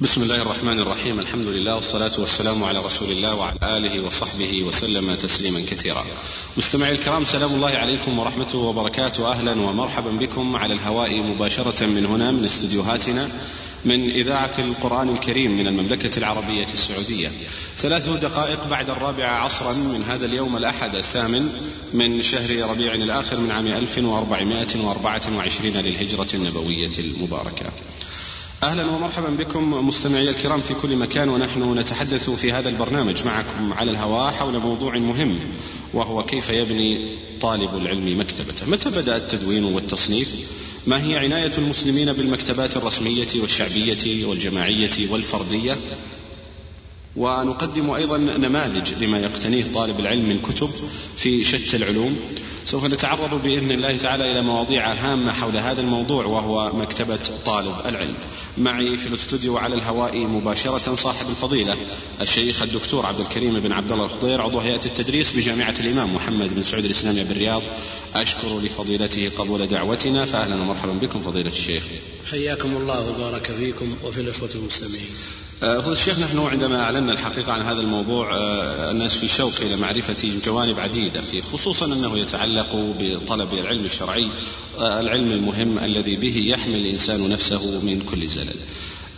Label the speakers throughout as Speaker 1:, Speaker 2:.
Speaker 1: بسم الله الرحمن الرحيم الحمد لله والصلاة والسلام على رسول الله وعلى آله وصحبه وسلم تسليما كثيرا مستمعي الكرام سلام الله عليكم ورحمته وبركاته أهلا ومرحبا بكم على الهواء مباشرة من هنا من استديوهاتنا من إذاعة القرآن الكريم من المملكة العربية السعودية ثلاث دقائق بعد الرابعة عصرا من هذا اليوم الأحد الثامن من شهر ربيع الآخر من عام 1424 للهجرة النبوية المباركة أهلا ومرحبا بكم مستمعي الكرام في كل مكان ونحن نتحدث في هذا البرنامج معكم على الهواء حول موضوع مهم وهو كيف يبني طالب العلم مكتبته؟ متى بدأ التدوين والتصنيف؟ ما هي عناية المسلمين بالمكتبات الرسمية والشعبية والجماعية والفردية؟ ونقدم أيضا نماذج لما يقتنيه طالب العلم من كتب في شتى العلوم. سوف نتعرض بإذن الله تعالى إلى مواضيع هامة حول هذا الموضوع وهو مكتبة طالب العلم. معي في الاستوديو على الهواء مباشرة صاحب الفضيلة الشيخ الدكتور عبد الكريم بن عبد الله الخضير عضو هيئة التدريس بجامعة الإمام محمد بن سعود الاسلاميه بالرياض. أشكر لفضيلته قبول دعوتنا فأهلا ومرحبا بكم فضيلة الشيخ.
Speaker 2: حياكم الله وبارك فيكم وفي الإخوة المستمعين.
Speaker 1: آه، الشيخ نحن عندما أعلنا الحقيقة عن هذا الموضوع آه، الناس في شوق إلى معرفة جوانب عديدة فيه خصوصا أنه يتعلق بطلب العلم الشرعي آه، العلم المهم الذي به يحمي الإنسان نفسه من كل زلل.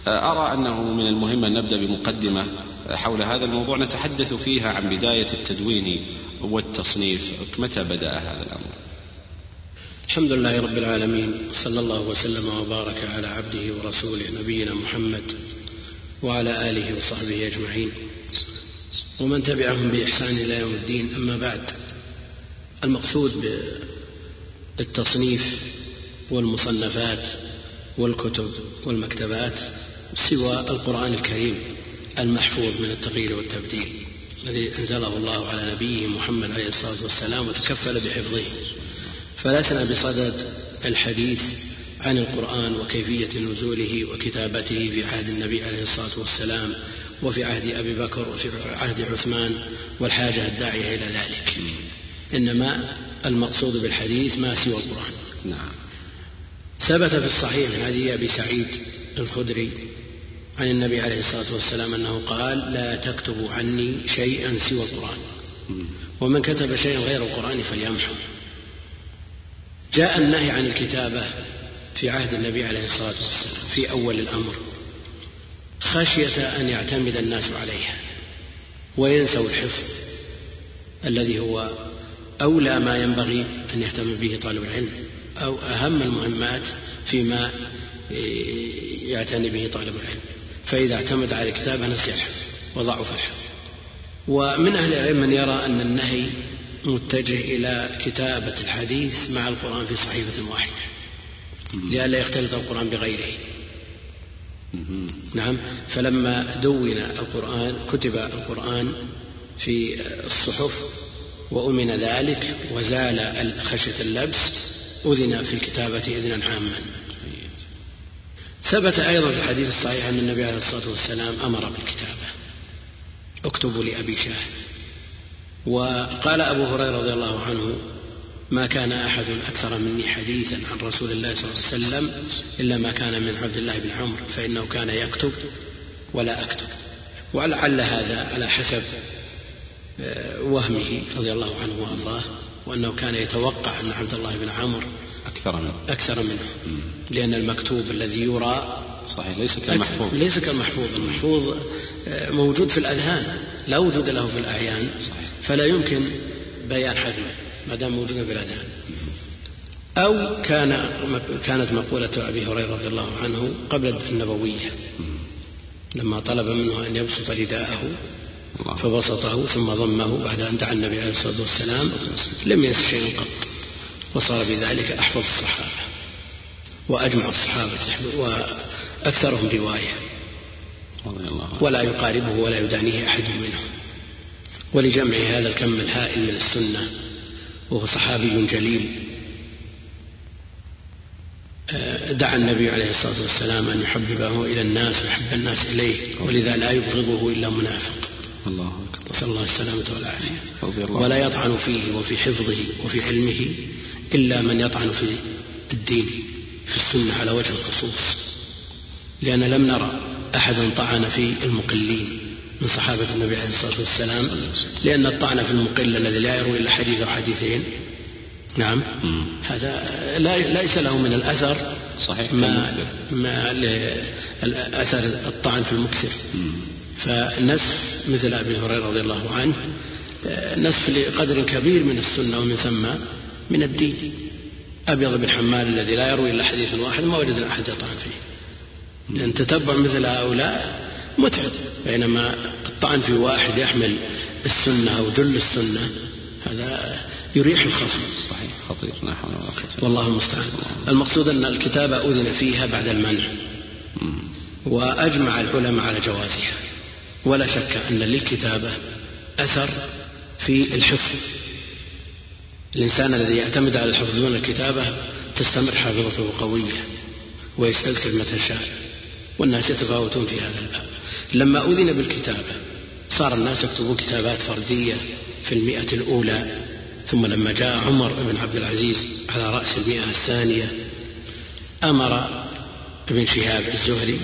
Speaker 1: أرى أنه من المهم أن نبدأ بمقدمة حول هذا الموضوع نتحدث فيها عن بداية التدوين والتصنيف. متى بدأ هذا الأمر؟
Speaker 2: الحمد لله رب العالمين صلى الله وسلم وبارك على عبده ورسوله نبينا محمد. وعلى آله وصحبه أجمعين. ومن تبعهم بإحسان إلى يوم الدين أما بعد المقصود بالتصنيف والمصنفات والكتب والمكتبات سوى القرآن الكريم المحفوظ من التغيير والتبديل الذي أنزله الله على نبيه محمد عليه الصلاة والسلام وتكفل بحفظه. فلسنا بصدد الحديث عن القرآن وكيفية نزوله وكتابته في عهد النبي عليه الصلاة والسلام وفي عهد أبي بكر وفي عهد عثمان والحاجة الداعية إلى ذلك. إنما المقصود بالحديث ما سوى القرآن. نعم. ثبت في الصحيح من حديث أبي سعيد الخدري عن النبي عليه الصلاة والسلام أنه قال لا تكتبوا عني شيئا سوى القرآن. ومن كتب شيئا غير القرآن فليمحو جاء النهي عن الكتابة في عهد النبي عليه الصلاة والسلام في أول الأمر خشية أن يعتمد الناس عليها وينسوا الحفظ الذي هو أولى ما ينبغي أن يهتم به طالب العلم أو أهم المهمات فيما يعتني به طالب العلم. فإذا اعتمد على الكتابة نسي الحفظ وضعف الحفظ. ومن أهل العلم من يرى أن النهي متجه إلى كتابة الحديث مع القرآن في صحيفة واحدة. لئلا يختلط القرآن بغيره. نعم. فلما دون القرآن كتب القرآن في الصحف وأمن ذلك وزال خشية اللبس أذن في الكتابة إذنا عاما. ثبت أيضا في الحديث الصحيح أن النبي عليه الصلاة والسلام أمر بالكتابة. اكتبوا لأبي شاه وقال أبو هريرة رضي الله عنه ما كان أحد أكثر مني حديثا عن رسول الله صلى الله عليه وسلم إلا ما كان من عبد الله بن عمرو فإنه كان يكتب ولا أكتب. ولعل هذا على حسب آه، وهمه رضي الله عنه وأرضاه وأنه كان يتوقع أن عبد الله بن عمرو
Speaker 1: أكثر منه.
Speaker 2: أكثر منه. لأن المكتوب الذي يرى
Speaker 1: صحيح ليس كالمحفوظ.
Speaker 2: ليس كالمحفوظ. المحفوظ آه، موجود في الأذهان لا وجود له في الأعيان. صحيح. فلا يمكن بيان حجمه. ما دام موجودا في الأذهان أو كان كانت مقولة أبي هريرة رضي الله عنه قبل النبوية. لما طلب منه أن يبسط رداءه فبسطه ثم ضمه بعد أن دعا النبي عليه الصلاة والسلام لم ينس شيئا قط. وصار بذلك أحفظ الصحابة وأجمع الصحابة وأكثرهم رواية. ولا يقاربه ولا يدانيه أحد منهم. ولجمع هذا الكم الهائل من السنة وهو صحابي جليل. آه، دعا النبي عليه الصلاة والسلام أن يحببه إلى الناس ويحب الناس إليه ولذا لا يبغضه إلا منافق.
Speaker 1: الله أكبر.
Speaker 2: نسأل الله السلامة والعافية. ولا يطعن فيه وفي حفظه وفي علمه إلا من يطعن في الدين في السنة على وجه الخصوص لأن لم نرى أحد طعن في المقلين. من صحابة النبي عليه الصلاة والسلام لأن الطعن في المقل الذي لا يروي إلا حديث أو حديثين. نعم. هذا لا ليس له من الأثر
Speaker 1: صحيح.
Speaker 2: ما ما أثر الطعن في المكثر فنسف مثل أبي هريرة رضي الله عنه نسف لقدر كبير من السنة ومن ثم من الدين. أبيض بن حمال الذي لا يروي إلا حديث واحد ما وجد أحد يطعن فيه. لأن تتبع مثل هؤلاء متعب. بينما الطعن في واحد يحمل السنة أو جل السنة هذا يريح الخصم.
Speaker 1: صحيح خطير. لا حول ولا قوة
Speaker 2: والله المستعان. المقصود أن الكتابة أذن فيها بعد المنع. وأجمع العلماء على جوازها. ولا شك أن للكتابة أثر في الحفظ. الإنسان الذي يعتمد على الحفظ دون الكتابة تستمر حافظته قوية ويستذكر متى شاء. والناس يتفاوتون في هذا الباب. لما أذن بالكتابة صار الناس يكتبون كتابات فردية في المئة الأولى ثم لما جاء عمر بن عبد العزيز على رأس المئة الثانية أمر ابن شهاب الزهري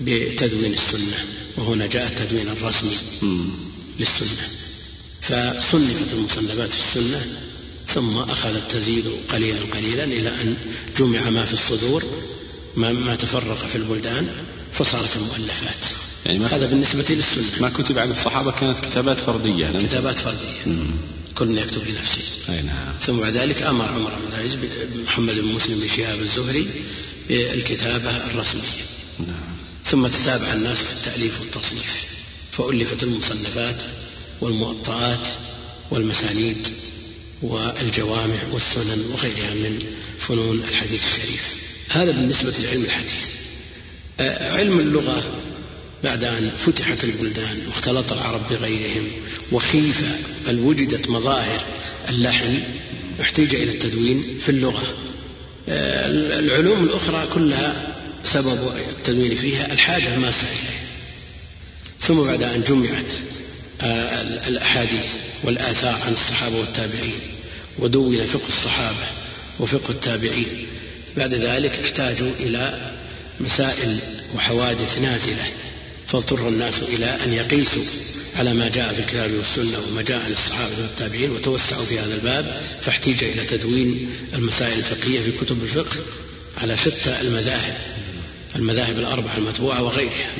Speaker 2: بتدوين السنة وهنا جاء التدوين الرسمي للسنة. فصنفت المصنفات في السنة ثم أخذت تزيد قليلا قليلا إلى أن جمع ما في الصدور ما, تفرق في البلدان فصارت المؤلفات يعني ما هذا بالنسبة للسنة.
Speaker 1: ما كتب عن الصحابة كانت كتابات فردية
Speaker 2: كتابات فردية. كل يكتب لنفسه.
Speaker 1: أي نعم.
Speaker 2: ثم بعد ذلك أمر عمر بن العزيز محمد بن مسلم بن شهاب الزهري بالكتابة الرسمية. نعم. ثم تتابع الناس في التأليف والتصنيف فألفت المصنفات والموطئات والمسانيد والجوامع والسنن وغيرها من فنون الحديث الشريف. هذا بالنسبة لعلم الحديث. علم اللغة بعد أن فتحت البلدان واختلط العرب بغيرهم وخيف بل وجدت مظاهر اللحن احتيج إلى التدوين في اللغة. العلوم الأخرى كلها سبب التدوين فيها الحاجة ماسة إليه ثم بعد أن جمعت الأحاديث والآثار عن الصحابة والتابعين ودون فقه الصحابة وفقه التابعين. بعد ذلك احتاجوا إلى مسائل وحوادث نازلة. فاضطر الناس إلى أن يقيسوا على ما جاء في الكتاب والسنة وما جاء عن الصحابة والتابعين وتوسعوا في هذا الباب فاحتيج إلى تدوين المسائل الفقهية في كتب الفقه على شتى المذاهب المذاهب الأربعة المتبوعة وغيرها.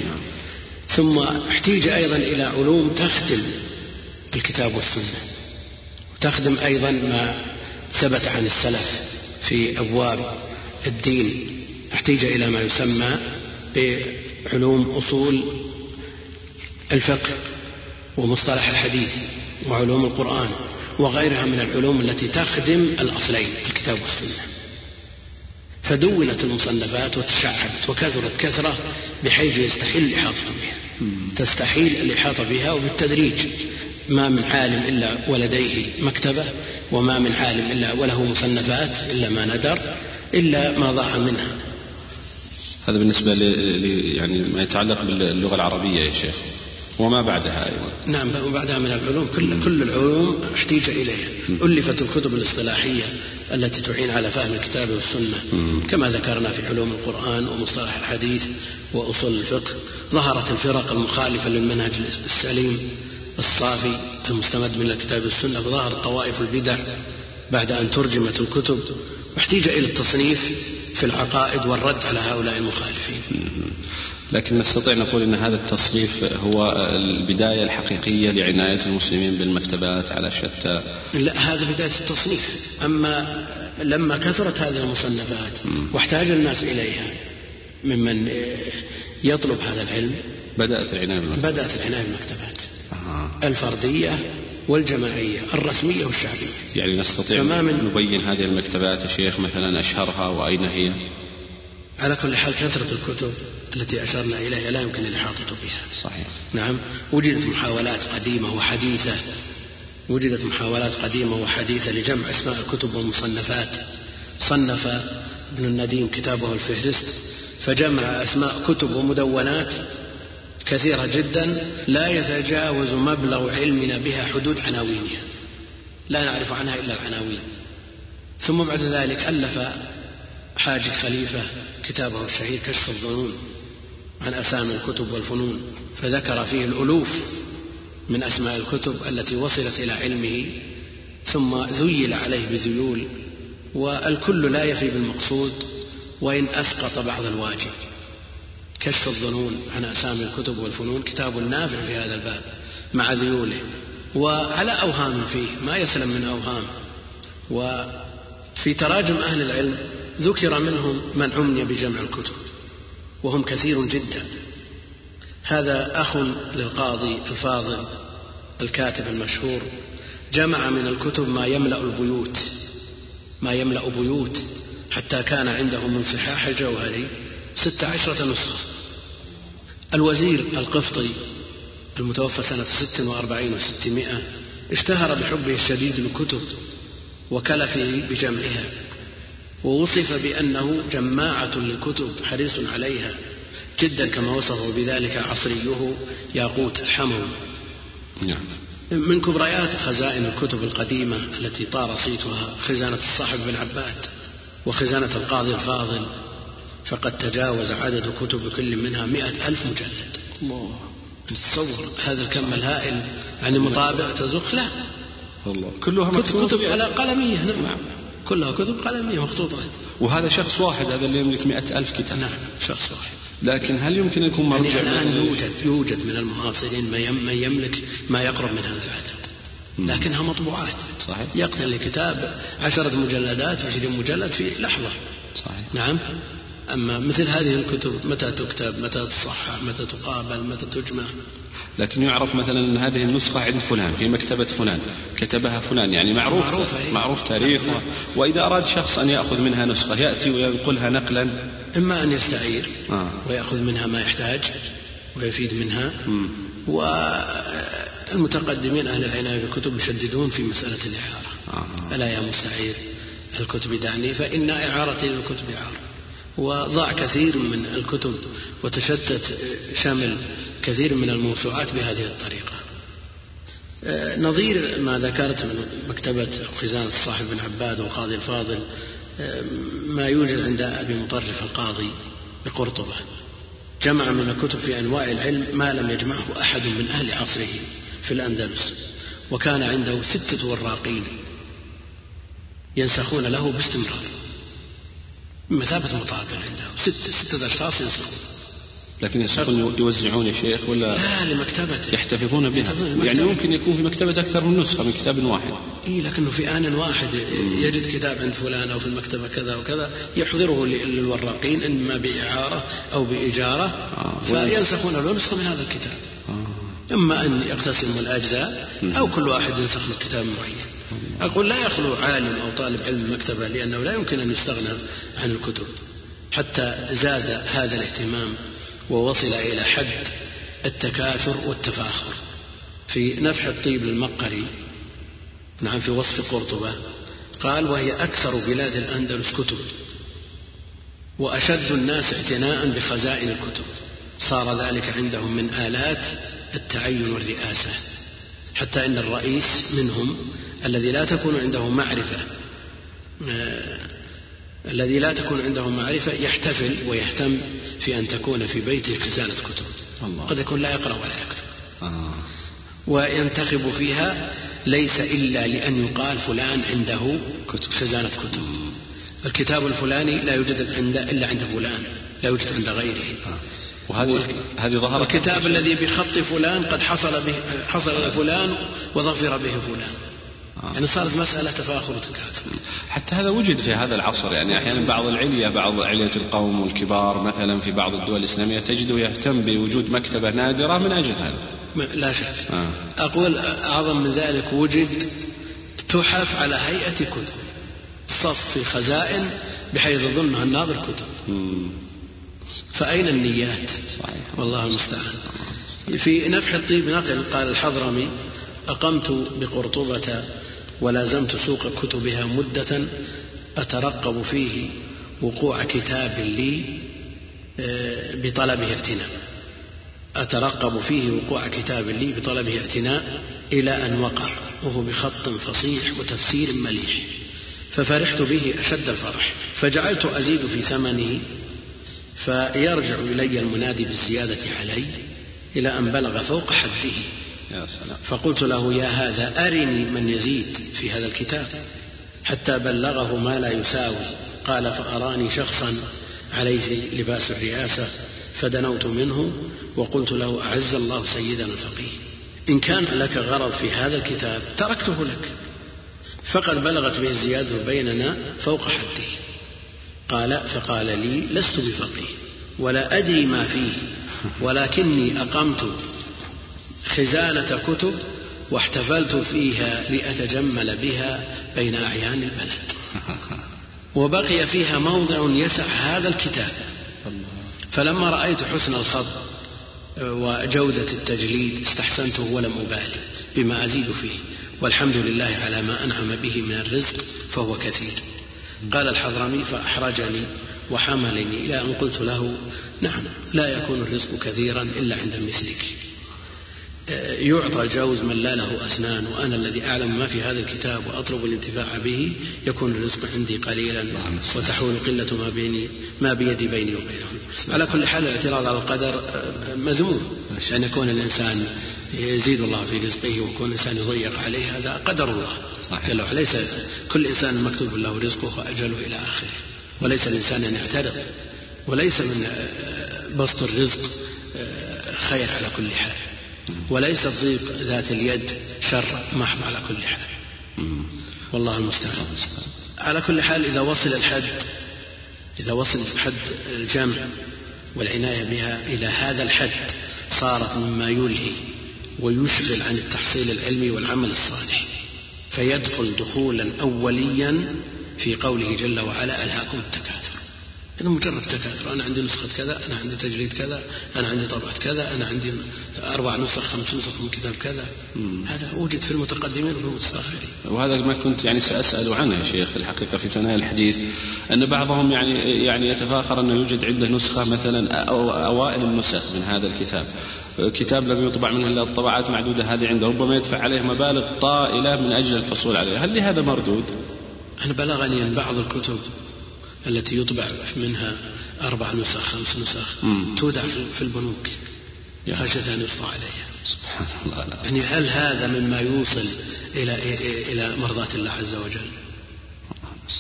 Speaker 2: ثم احتيج أيضا إلى علوم تخدم الكتاب والسنة وتخدم أيضا ما ثبت عن السلف في أبواب الدين. احتيج إلى ما يسمى بعلوم أصول الفقه ومصطلح الحديث وعلوم القرآن وغيرها من العلوم التي تخدم الأصلين الكتاب والسنة. فدونت المصنفات وتشعبت وكثرت كثرة بحيث يستحيل الإحاطة بها. تستحيل الإحاطة بها وبالتدريج. ما من عالم إلا ولديه مكتبة وما من عالم إلا وله مصنفات إلا ما ندر إلا ما ضاع منها.
Speaker 1: هذا بالنسبة ل يعني ما يتعلق باللغة العربية يا شيخ. وما بعدها أيضا.
Speaker 2: نعم وبعدها من العلوم. كل كل العلوم احتيج إليها. ألفت الكتب الاصطلاحية التي تعين على فهم الكتاب والسنة. كما ذكرنا في علوم القرآن ومصطلح الحديث وأصول الفقه. ظهرت الفرق المخالفة للمنهج السليم الصافي المستمد من الكتاب والسنة. فظهرت طوائف البدع بعد أن ترجمت الكتب. واحتيج إلى التصنيف في العقائد والرد على هؤلاء المخالفين.
Speaker 1: لكن نستطيع نقول إن هذا التصنيف هو البداية الحقيقية لعناية المسلمين بالمكتبات على شتى.
Speaker 2: لا هذا بداية التصنيف. أما لما كثرت هذه المصنفات واحتاج الناس إليها ممن يطلب هذا العلم
Speaker 1: بدأت العناية
Speaker 2: بالمكتبات. بدأت العناية بالمكتبات. آه. الفردية والجماعية الرسمية والشعبية.
Speaker 1: يعني نستطيع من نبين هذه المكتبات يا شيخ مثلا أشهرها وأين هي؟
Speaker 2: على كل حال كثرة الكتب التي أشرنا إليها لا يمكن الإحاطة بها.
Speaker 1: صحيح.
Speaker 2: نعم. وجدت محاولات قديمة وحديثة. وجدت محاولات قديمة وحديثة لجمع أسماء الكتب والمصنفات. صنف ابن النديم كتابه الفهرست فجمع أسماء كتب ومدونات كثيرة جدا لا يتجاوز مبلغ علمنا بها حدود عناوينها. لا نعرف عنها إلا العناوين ثم بعد ذلك ألف حاج خليفة كتابه الشهير كشف الظنون عن أسامي الكتب والفنون فذكر فيه الألوف من أسماء الكتب التي وصلت إلى علمه ثم ذيل عليه بذيول والكل لا يفي بالمقصود وإن أسقط بعض الواجب. كشف الظنون عن أسامي الكتب والفنون كتاب نافع في هذا الباب مع ذيوله وعلى أوهام فيه ما يسلم من أوهام. وفي تراجم أهل العلم ذكر منهم من عمي بجمع الكتب وهم كثير جدا. هذا أخ للقاضي الفاضل الكاتب المشهور جمع من الكتب ما يملأ البيوت ما يملأ بيوت حتى كان عنده من صحاح الجوهري ست عشرة نسخة. الوزير القفطي المتوفى سنة ست وأربعين وستمائة اشتهر بحبه الشديد للكتب وكلفه بجمعها ووصف بأنه جماعة للكتب حريص عليها جدا كما وصفه بذلك عصريه ياقوت الحموي
Speaker 1: نعم.
Speaker 2: من كبريات خزائن الكتب القديمة التي طار صيتها خزانة الصاحب بن عباد وخزانة القاضي الفاضل فقد تجاوز عدد كتب كل منها مئة ألف مجلد. الله. تصور هذا الكم الهائل يعني مطابع تزخ لا.
Speaker 1: الله كلها
Speaker 2: كتب, كتب على قلمية نعم. نعم كلها كتب قلمية مخطوطات
Speaker 1: وهذا شخص واحد هذا اللي يملك مئة ألف كتاب.
Speaker 2: نعم شخص واحد.
Speaker 1: لكن هل يمكن أن يكون مرجع
Speaker 2: يعني الآن يوجد يوجد من المعاصرين من يملك ما يقرب من هذا العدد. لكنها مطبوعات.
Speaker 1: صحيح.
Speaker 2: يقتل الكتاب عشرة مجلدات عشرين مجلد في لحظة.
Speaker 1: صحيح.
Speaker 2: نعم. أما مثل هذه الكتب متى تكتب؟ متى تصحح متى تقابل؟ متى تجمع؟
Speaker 1: لكن يعرف مثلا أن هذه النسخة عند فلان في مكتبة فلان كتبها فلان يعني معروف معروف,
Speaker 2: إيه.
Speaker 1: معروف تاريخه. وإذا أراد شخص أن يأخذ منها نسخة يأتي وينقلها نقلا.
Speaker 2: إما أن يستعير آه. ويأخذ منها ما يحتاج ويفيد منها. والمتقدمين أهل العناية بالكتب يشددون في مسألة الإعارة. آه. ألا يا مستعير الكتب دعني فإن إعارتي للكتب إعارة. وضاع كثير من الكتب وتشتت شمل كثير من الموسوعات بهذه الطريقة. آه، نظير ما ذكرت من مكتبة خزانة الصاحب بن عباد والقاضي الفاضل آه، ما يوجد عند أبي مطرف القاضي بقرطبة. جمع من الكتب في أنواع العلم ما لم يجمعه أحد من أهل عصره في الأندلس وكان عنده ستة وراقين ينسخون له باستمرار. مثابة مطابع عنده ستة ستة أشخاص ينسخون
Speaker 1: لكن ينسخون يوزعون يا شيخ ولا
Speaker 2: لا لمكتبته
Speaker 1: يحتفظون بها؟ يعني ممكن يكون في مكتبة أكثر من نسخة من كتاب واحد.
Speaker 2: إيه لكنه في آن واحد. يجد كتاب عند فلان أو في المكتبة كذا وكذا يحضره للوراقين إما بإعارة أو بإجارة آه فينسخون له نسخة من هذا الكتاب. آه. إما أن يقتسموا الأجزاء أو كل واحد ينسخ من كتاب معين أقول لا يخلو عالم أو طالب علم مكتبة لأنه لا يمكن أن يستغنى عن الكتب. حتى زاد هذا الاهتمام ووصل إلى حد التكاثر والتفاخر. في نفح الطيب للمقري نعم في وصف قرطبة قال وهي أكثر بلاد الأندلس كتب وأشد الناس اعتناء بخزائن الكتب. صار ذلك عندهم من آلات التعين والرئاسة. حتى إن الرئيس منهم الذي لا تكون عنده معرفة آه، الذي لا تكون عنده معرفة يحتفل ويهتم في أن تكون في بيته خزانة كتب الله. قد يكون لا يقرأ ولا يكتب آه. وينتخب فيها ليس إلا لأن يقال فلان عنده كتب خزانة كتب الكتاب الفلاني لا يوجد عند إلا عند فلان لا يوجد عند غيره آه.
Speaker 1: وهذه هذه ظهرت
Speaker 2: الكتاب الذي بخط فلان قد حصل به حصل لفلان وظفر به فلان آه. يعني صارت مسألة تفاخر وتكاثر.
Speaker 1: حتى هذا وجد في هذا العصر يعني أحيانا بعض العلية بعض علية القوم والكبار مثلا في بعض الدول الإسلامية تجده يهتم بوجود مكتبة نادرة من أجل هذا.
Speaker 2: لا شك. آه. أقول أعظم من ذلك وجد تحف على هيئة كتب. صف في خزائن بحيث يظنها الناظر كتب. فأين النيات؟ صحيح. والله المستعان. في نفح الطيب نقل قال الحضرمي أقمت بقرطبة ولازمت سوق كتبها مدة أترقب فيه وقوع كتاب لي آه، بطلبه اعتناء. أترقب فيه وقوع كتاب لي بطلبه اعتناء إلى أن وقع وهو بخط فصيح وتفسير مليح. ففرحت به أشد الفرح. فجعلت أزيد في ثمنه فيرجع إلي المنادي بالزيادة علي إلى أن بلغ فوق حده.
Speaker 1: يا سلام.
Speaker 2: فقلت له يا هذا أرني من يزيد في هذا الكتاب. حتى بلغه ما لا يساوي. قال فأراني شخصا عليه لباس الرئاسة فدنوت منه وقلت له أعز الله سيدنا الفقيه. إن كان لك غرض في هذا الكتاب تركته لك. فقد بلغت به الزيادة بيننا فوق حده. قال فقال لي لست بفقيه ولا أدري ما فيه ولكني أقمت خزانة كتب واحتفلت فيها لأتجمل بها بين أعيان البلد. وبقي فيها موضع يسع هذا الكتاب. فلما رأيت حسن الخط وجودة التجليد استحسنته ولم أبالي بما أزيد فيه. والحمد لله على ما أنعم به من الرزق فهو كثير. قال الحضرمي فأحرجني وحملني إلى أن قلت له نعم لا يكون الرزق كثيرا إلا عند مثلك. يعطى الجوز من لا له أسنان وأنا الذي أعلم ما في هذا الكتاب وأطلب الانتفاع به يكون الرزق عندي قليلا وتحول قلة ما بيني ما بيدي بيني وبينهم. على كل حال الاعتراض على القدر مذموم. أن يكون الإنسان يزيد الله في رزقه ويكون الإنسان يضيق عليه هذا قدر الله. صحيح. جل وعلا ليس كل إنسان مكتوب له رزقه وأجله إلى آخره. وليس الإنسان أن يعترض. وليس من بسط الرزق خير على كل حال. وليس الضيق ذات اليد شر محض على كل حال. والله المستعان. على كل حال إذا وصل الحد إذا وصل حد الجمع والعناية بها إلى هذا الحد صارت مما يلهي ويشغل عن التحصيل العلمي والعمل الصالح فيدخل دخولا أوليا في قوله جل وعلا ألهاكم التكاثر هذا مجرد تكاثر أنا عندي نسخة كذا أنا عندي تجريد كذا أنا عندي طبعة كذا أنا عندي أربع نسخ خمس نسخ من كتاب كذا. مم. هذا وجد في المتقدمين وفي المتأخرين
Speaker 1: وهذا ما كنت يعني سأسأل عنه يا شيخ الحقيقة في ثنايا الحديث أن بعضهم يعني يعني يتفاخر أنه يوجد عنده نسخة مثلا أو أوائل النسخ من هذا الكتاب. كتاب لم يطبع منه إلا الطبعات معدودة هذه عنده ربما يدفع عليه مبالغ طائلة من أجل الحصول عليه هل لهذا مردود؟
Speaker 2: أنا بلغني أن بعض الكتب التي يطبع منها أربع نسخ خمس نسخ مم. تودع في البنوك. خشية أن يفضى عليها.
Speaker 1: سبحان الله لا.
Speaker 2: يعني هل هذا مما يوصل إلى إلى مرضاة الله عز وجل؟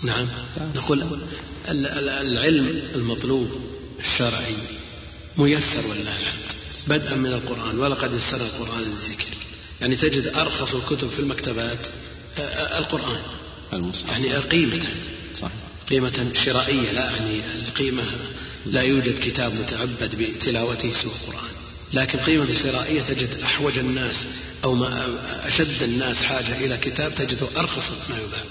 Speaker 2: نعم. نقول العلم المطلوب الشرعي ميسر ولله الحمد. بدءا من القرآن ولقد يسر القرآن للذكر. يعني تجد أرخص الكتب في المكتبات القرآن. المصحف. يعني قيمة صحيح. قيمة شرائية لا يعني القيمة لا يوجد كتاب متعبد بتلاوته سوى القرآن. لكن قيمة شرائية تجد أحوج الناس أو ما أشد الناس حاجة إلى كتاب تجده أرخص ما يباع.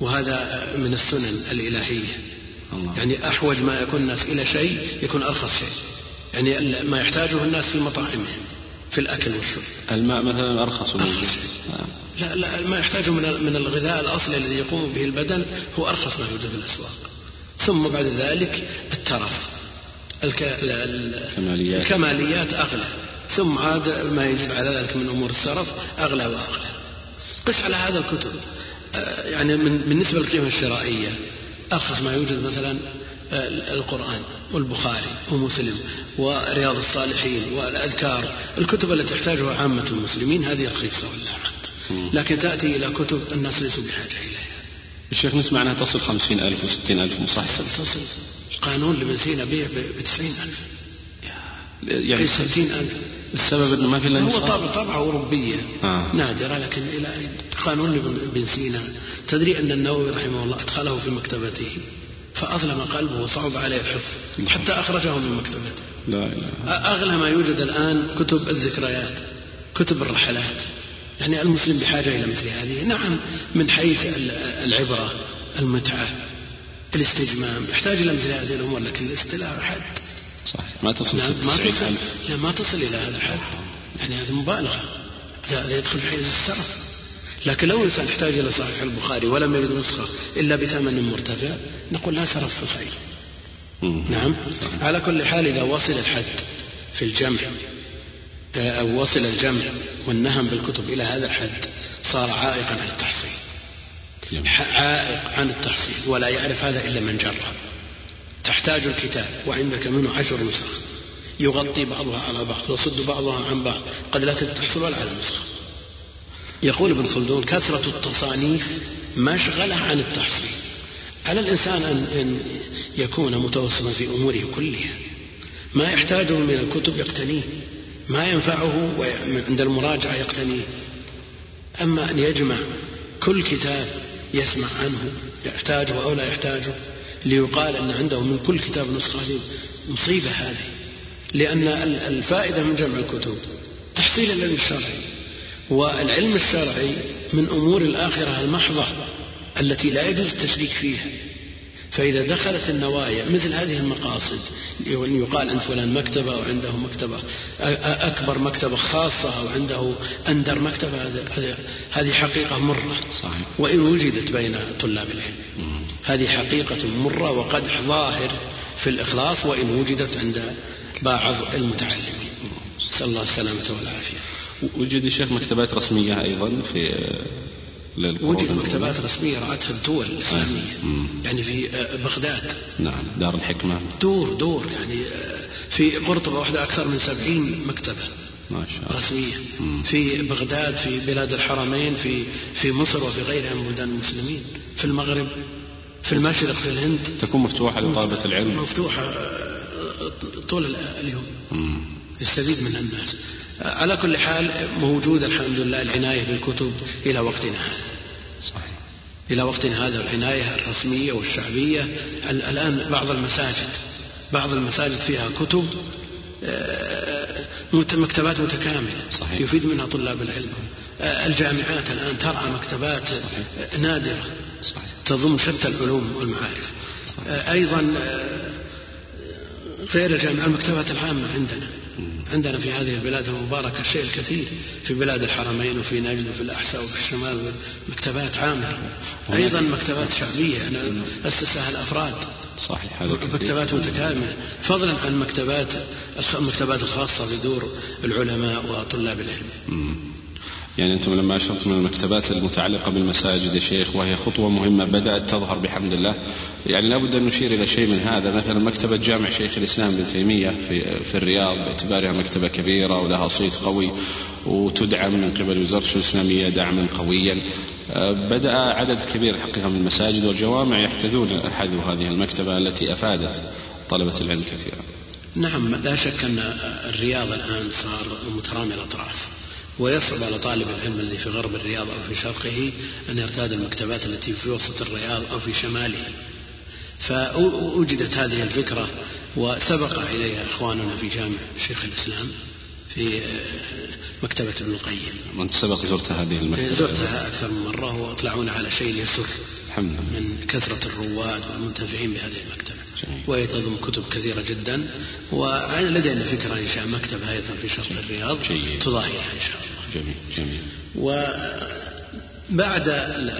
Speaker 2: وهذا من السنن الإلهية. الله. يعني أحوج ما يكون الناس إلى شيء يكون أرخص شيء. يعني ما يحتاجه الناس في مطاعمهم في الأكل والشرب.
Speaker 1: الماء مثلا أرخص من أرخص
Speaker 2: لا لا ما يحتاجه من من الغذاء الأصلي الذي يقوم به البدن هو أرخص ما يوجد في الأسواق. ثم بعد ذلك الترف. الكماليات الكماليات أغلى. ثم عاد ما يزيد على ذلك من أمور السرف أغلى واغلى قس على هذا الكتب. آه، يعني من بالنسبة للقيمه الشرائية أرخص ما يوجد مثلا آه، القرآن والبخاري ومسلم ورياض الصالحين والأذكار. الكتب التي تحتاجها عامة المسلمين هذه رخيصة والله لكن تأتي إلى كتب الناس ليسوا بحاجة إليها.
Speaker 1: الشيخ نسمع أنها تصل خمسين ألف وستين ألف مصحف
Speaker 2: تصل قانون لبنزين بيع بتسعين ألف. يعني ستين ألف.
Speaker 1: السبب إنه ما في إلا
Speaker 2: هو طابع طبعة أوروبية. آه. نادرة لكن إلى قانون لبنزينة تدري أن النووي رحمه الله أدخله في مكتبته فأظلم قلبه وصعب عليه الحفظ حتى أخرجه من مكتبته.
Speaker 1: لا إله
Speaker 2: أغلى ما يوجد الآن كتب الذكريات كتب الرحلات. يعني المسلم بحاجة إلى مثل هذه. نعم من حيث العبرة المتعة الاستجمام يحتاج إلى مثل هذه الأمور لكن الاستلاء حد
Speaker 1: صح ما تصل
Speaker 2: نعم ما تصل لا ما تصل إلى هذا الحد يعني هذه مبالغة. هذا يدخل في حيز السرف لكن لو الإنسان احتاج إلى صحيح البخاري ولم يجد نسخة إلا بثمن مرتفع نقول لا سرف في الخير. نعم. على كل حال إذا وصل الحد في الجمع أو وصل الجمع والنهم بالكتب إلى هذا الحد صار عائقا عن التحصيل. عائق عن التحصيل ولا يعرف هذا إلا من جرب. تحتاج الكتاب وعندك منه عشر نسخ. يغطي بعضها على بعض ويصد بعضها عن بعض. قد لا تحصل ولا على نسخة يقول ابن خلدون كثرة التصانيف مشغلة عن التحصيل. على الإنسان أن يكون متوسطا في أموره كلها. ما يحتاجه من الكتب يقتنيه. ما ينفعه عند المراجعة يقتنيه أما أن يجمع كل كتاب يسمع عنه يحتاجه أو لا يحتاجه ليقال أن عنده من كل كتاب نسخة مصيبة هذه. لأن الفائدة من جمع الكتب تحصيل العلم الشرعي. والعلم الشرعي من أمور الآخرة المحضة التي لا يجوز التشريك فيها. فإذا دخلت النوايا مثل هذه المقاصد يقال عند فلان مكتبة أو عنده مكتبة أكبر مكتبة خاصة أو عنده أندر مكتبة هذه حقيقة مرة صحيح. وإن وجدت بين طلاب العلم. هذه حقيقة مرة وقدح ظاهر في الإخلاص وإن وجدت عند بعض المتعلمين. نسأل الله السلامة والعافية.
Speaker 1: وجد الشيخ مكتبات رسمية أيضا في
Speaker 2: وجد مكتبات رسمية رأتها الدول الإسلامية. آه. يعني في آه، بغداد.
Speaker 1: نعم دار الحكمة.
Speaker 2: دور دور يعني آه، في قرطبة واحدة أكثر من سبعين مكتبة
Speaker 1: ما شاء الله.
Speaker 2: رسمية. مم. في بغداد في بلاد الحرمين في في مصر وفي غيرها من بلدان المسلمين. في المغرب في المشرق في الهند.
Speaker 1: تكون مفتوحة لطلبة العلم.
Speaker 2: مفتوحة طول اليوم. مم. يستفيد منها الناس. على كل حال موجود الحمد لله العناية بالكتب إلى وقتنا هذا صحيح. إلى وقتنا هذا العناية الرسمية والشعبية الآن بعض المساجد بعض المساجد فيها كتب آه، مكتبات متكاملة صحيح. يفيد منها طلاب العلم آه، الجامعات الآن ترعى مكتبات صحيح. نادرة صحيح. تضم شتى العلوم والمعارف صحيح. آه، أيضا غير الجامعة المكتبات العامة عندنا عندنا في هذه البلاد المباركة الشيء الكثير في بلاد الحرمين وفي نجد وفي الأحساء وفي الشمال مكتبات عامة. أيضا مكتبات شعبية أسسها الأفراد
Speaker 1: صحيح
Speaker 2: هذا مكتبات متكاملة. فضلا عن مكتبات المكتبات الخاصة بدور العلماء وطلاب العلم.
Speaker 1: يعني أنتم لما أشرتم من المكتبات المتعلقة بالمساجد يا شيخ وهي خطوة مهمة بدأت تظهر بحمد الله يعني لابد أن نشير إلى شيء من هذا. مثلا مكتبة جامع شيخ الإسلام ابن تيمية في, في الرياض باعتبارها مكتبة كبيرة ولها صيت قوي وتدعم من قبل وزارة الإسلامية دعما قويا. بدأ عدد كبير حقيقة من المساجد والجوامع يحتذون حذو هذه المكتبة التي أفادت طلبة العلم كثيرا.
Speaker 2: نعم لا شك أن الرياض الآن صار مترامي الأطراف. ويصعب على طالب العلم الذي في غرب الرياض أو في شرقه أن يرتاد المكتبات التي في وسط الرياض أو في شماله. فوجدت هذه الفكرة وسبق إليها إخواننا في جامع شيخ الإسلام في مكتبة ابن القيم.
Speaker 1: وأنت سبق زرت هذه المكتبة.
Speaker 2: زرتها أكثر من مرة وأطلعون على شيء يسر من كثرة الرواد والمنتفعين بهذه المكتبة. وهي تضم كتب كثيرة جدا ولدينا فكرة إنشاء مكتبة أيضا في شرق الرياض تضاهيها إن شاء الله.
Speaker 1: جميل جميل.
Speaker 2: وبعد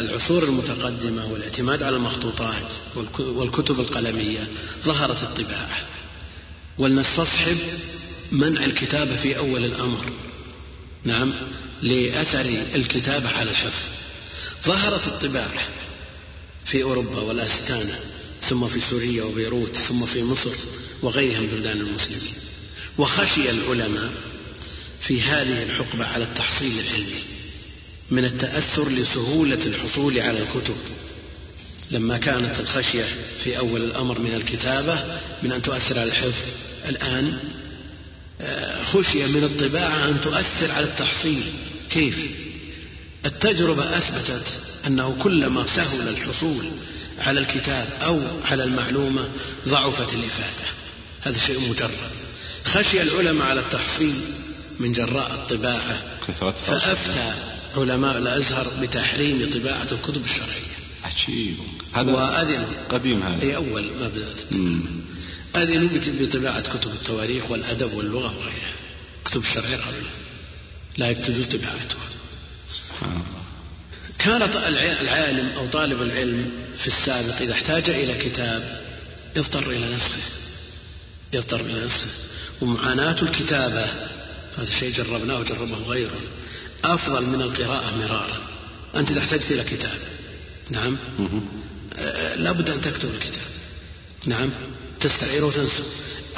Speaker 2: العصور المتقدمة والاعتماد على المخطوطات والكتب القلمية ظهرت الطباعة. ولنستصحب منع الكتابة في أول الأمر. نعم لأثر الكتابة على الحفظ. ظهرت الطباعة في أوروبا والأستانة. ثم في سوريا وبيروت ثم في مصر وغيرها من بلدان المسلمين. وخشي العلماء في هذه الحقبة على التحصيل العلمي من التأثر لسهولة الحصول على الكتب. لما كانت الخشية في أول الأمر من الكتابة من أن تؤثر على الحفظ الآن آه، خشية من الطباعة أن تؤثر على التحصيل. كيف؟ التجربة أثبتت أنه كلما سهل الحصول على الكتاب أو على المعلومة ضعفت الإفادة. هذا شيء مجرد. خشي العلماء على التحصيل من جراء الطباعة. فأفتى علماء الأزهر بتحريم طباعة الكتب الشرعية.
Speaker 1: عجيب.
Speaker 2: هذا وأذن.
Speaker 1: قديم هذا.
Speaker 2: في أول ما بدأت أذنوا بطباعة كتب التواريخ والأدب واللغة وغيرها كتب الشرعية قبل. لا يجوز طباعتها سبحان الله. كان العالم أو طالب العلم في السابق إذا احتاج إلى كتاب يضطر إلى نسخه. يضطر إلى نسخه. ومعاناة الكتابة هذا الشيء جربناه وجربه غيره أفضل من القراءة مرارا. أنت إذا احتجت إلى كتاب نعم. آه، لابد أن تكتب الكتاب نعم. تستعيره وتنسى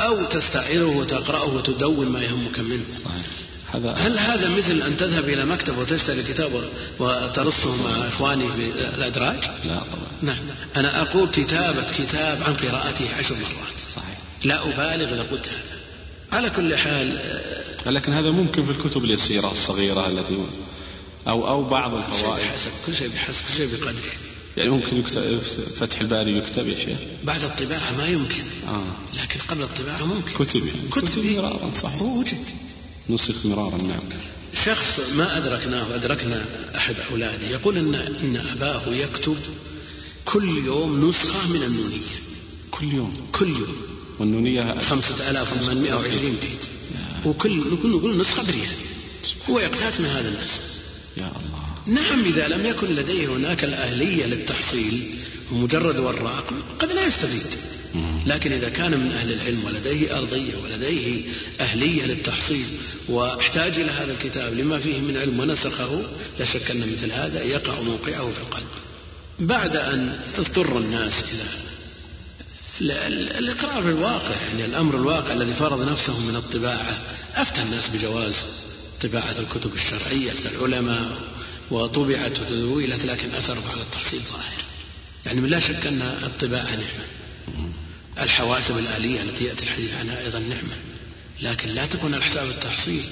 Speaker 2: أو تستعيره وتقرأه وتدون ما يهمك منه.
Speaker 1: صحيح. هذا
Speaker 2: هل هذا مثل أن تذهب إلى مكتب وتشتري كتاب وترصه مع إخواني في الأدراج؟
Speaker 1: لا طبعا.
Speaker 2: نعم. أنا أقول كتابة كتاب عن قراءته عشر مرات.
Speaker 1: صحيح.
Speaker 2: لا أبالغ إذا قلت هذا. على كل حال
Speaker 1: لكن هذا ممكن في الكتب اليسيرة الصغيرة التي أو أو بعض
Speaker 2: كل شيء
Speaker 1: الفوائد.
Speaker 2: بحسب كل شيء بحسب كل شيء بقدره.
Speaker 1: يعني ممكن يكتب فتح الباري يكتب يا شيخ.
Speaker 2: بعد الطباعة ما يمكن.
Speaker 1: آه.
Speaker 2: لكن قبل الطباعة ممكن.
Speaker 1: كتب
Speaker 2: كتب
Speaker 1: مرارا صحيح.
Speaker 2: وجد
Speaker 1: نسخ مرارا نعم.
Speaker 2: شخص ما أدركناه أدركنا أحد أولاده يقول إن إن أباه يكتب كل يوم نسخة من النونية.
Speaker 1: كل يوم.
Speaker 2: كل يوم.
Speaker 1: والنونية
Speaker 2: 5820 بيت. وكل كل كل نسخة بريال. هو يقتات من هذا الناس.
Speaker 1: يا الله.
Speaker 2: نعم إذا لم يكن لديه هناك الأهلية للتحصيل ومجرد وراق قد لا يستفيد. لكن إذا كان من أهل العلم ولديه أرضية ولديه أهلية للتحصيل واحتاج إلى هذا الكتاب لما فيه من علم ونسخه لا شك أن مثل هذا يقع موقعه في القلب. بعد أن اضطر الناس إلى الإقرار بالواقع يعني الأمر الواقع الذي فرض نفسه من الطباعة أفتى الناس بجواز طباعة الكتب الشرعية أفتى العلماء وطبعت وتدويلت لكن أثره على التحصيل ظاهر. يعني لا شك أن الطباعة نعمة. الحواسب الآلية التي يأتي الحديث عنها أيضا نعمة. لكن لا تكون على حساب التحصيل.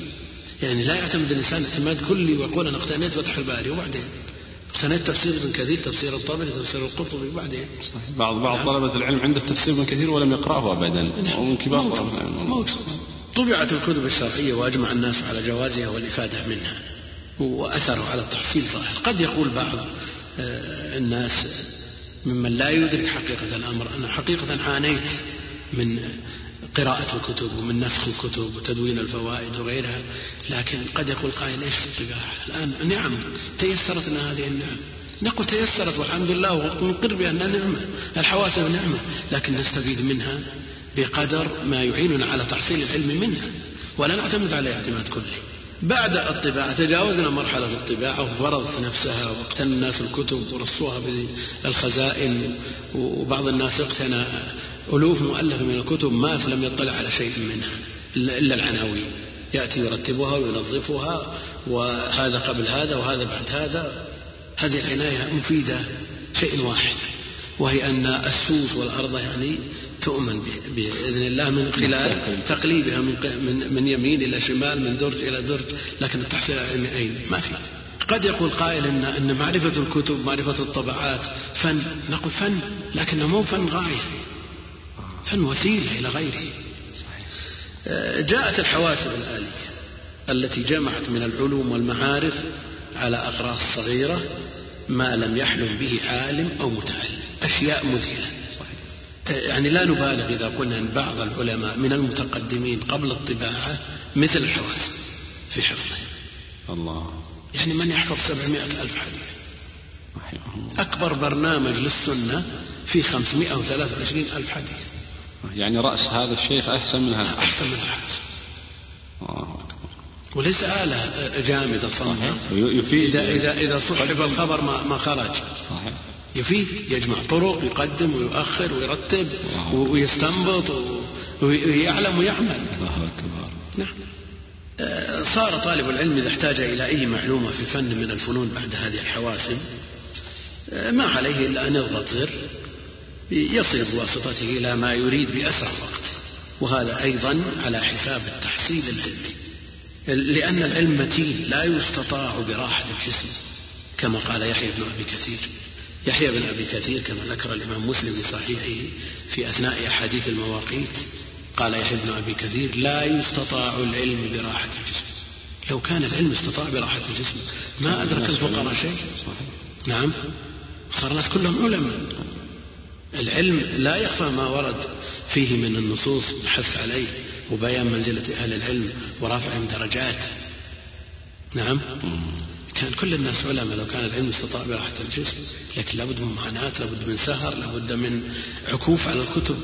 Speaker 2: يعني لا يعتمد الإنسان اعتماد كلي ويقول أنا أقتنيت فتح الباري وبعدين. اقتنيت تفسير ابن كثير تفسير الطبري تفسير القرطبي وبعدين.
Speaker 1: صحيح. بعض بعض طلبة العلم عنده تفسير ابن كثير ولم يقرأه أبدا. ومن كبار. طلبة العلم.
Speaker 2: موجود. طبعت الكتب الشرعية وأجمع الناس على جوازها والإفادة منها. وأثره على التحصيل ظاهر قد يقول بعض آه، الناس ممن لا يدرك حقيقة الأمر أنا حقيقة عانيت من قراءة الكتب ومن نسخ الكتب وتدوين الفوائد وغيرها لكن قد يقول قائل إيش الطباعة الآن نعم تيسرت لنا هذه النعم. نقول تيسرت والحمد لله ونقر بأنها نعمة الحواسب نعمة لكن نستفيد منها بقدر ما يعيننا على تحصيل العلم منها ولا نعتمد عليه اعتماد كلي. بعد الطباعة تجاوزنا مرحلة الطباعة وفرضت نفسها واقتنى الناس الكتب ورصوها بالخزائن وبعض الناس اقتنى. ألوف مؤلفة من الكتب ما لم يطلع على شيء منها إلا العناوين. يأتي يرتبها وينظفها وهذا قبل هذا وهذا بعد هذا. هذه العناية مفيدة شيء واحد. وهي أن السوس والأرض يعني تؤمن بإذن الله من خلال تقليبها من, من, من يمين إلى شمال من درج إلى درج لكن التحصيل العلمي أين ما في. قد يقول قائل إن, أن معرفة الكتب معرفة الطبعات فن. نقول فن لكنه مو فن غاية. فن وسيلة إلى غيره. جاءت الحواسب الآلية التي جمعت من العلوم والمعارف على أقراص صغيرة ما لم يحلم به عالم أو متعلم. أشياء مذهلة. يعني لا نبالغ إذا قلنا أن بعض العلماء من المتقدمين قبل الطباعة مثل الحواسب في حفظه.
Speaker 1: الله.
Speaker 2: يعني من يحفظ سبعمائة ألف حديث؟ أكبر برنامج للسنة في 523 ألف حديث.
Speaker 1: يعني رأس هذا الشيخ أحسن من هذا.
Speaker 2: أحسن من الحاسب
Speaker 1: الله
Speaker 2: وليس آلة جامدة صماء
Speaker 1: يفيد.
Speaker 2: إذا إذا إذا صحف الخبر ما ما خرج.
Speaker 1: صحيح.
Speaker 2: يفيد يجمع طرق يقدم ويؤخر ويرتب. ويستنبط ويعلم ويعمل.
Speaker 1: الله أكبر.
Speaker 2: نعم. آه، صار طالب العلم إذا احتاج إلى أي معلومة في فن من الفنون بعد هذه الحواسب آه، ما عليه إلا أن يضغط زر يصل بواسطته إلى ما يريد بأسرع وقت. وهذا أيضا على حساب التحصيل العلمي. لأن العلم متين لا يستطاع براحة الجسم كما قال يحيى بن أبي كثير. يحيى بن أبي كثير كما ذكر الإمام مسلم في صحيحه في أثناء أحاديث المواقيت قال يحيى بن أبي كثير لا يستطاع العلم براحة الجسم. لو كان العلم استطاع براحة الجسم ما أدرك الفقراء شيء. نعم. صار الناس كلهم علماء. العلم لا يخفى ما ورد فيه من النصوص الحث عليه وبيان منزلة أهل العلم ورفعهم درجات. نعم. كان كل الناس علماء لو كان العلم استطاع براحة الجسم لكن لابد من معاناة لابد من سهر لابد من عكوف على الكتب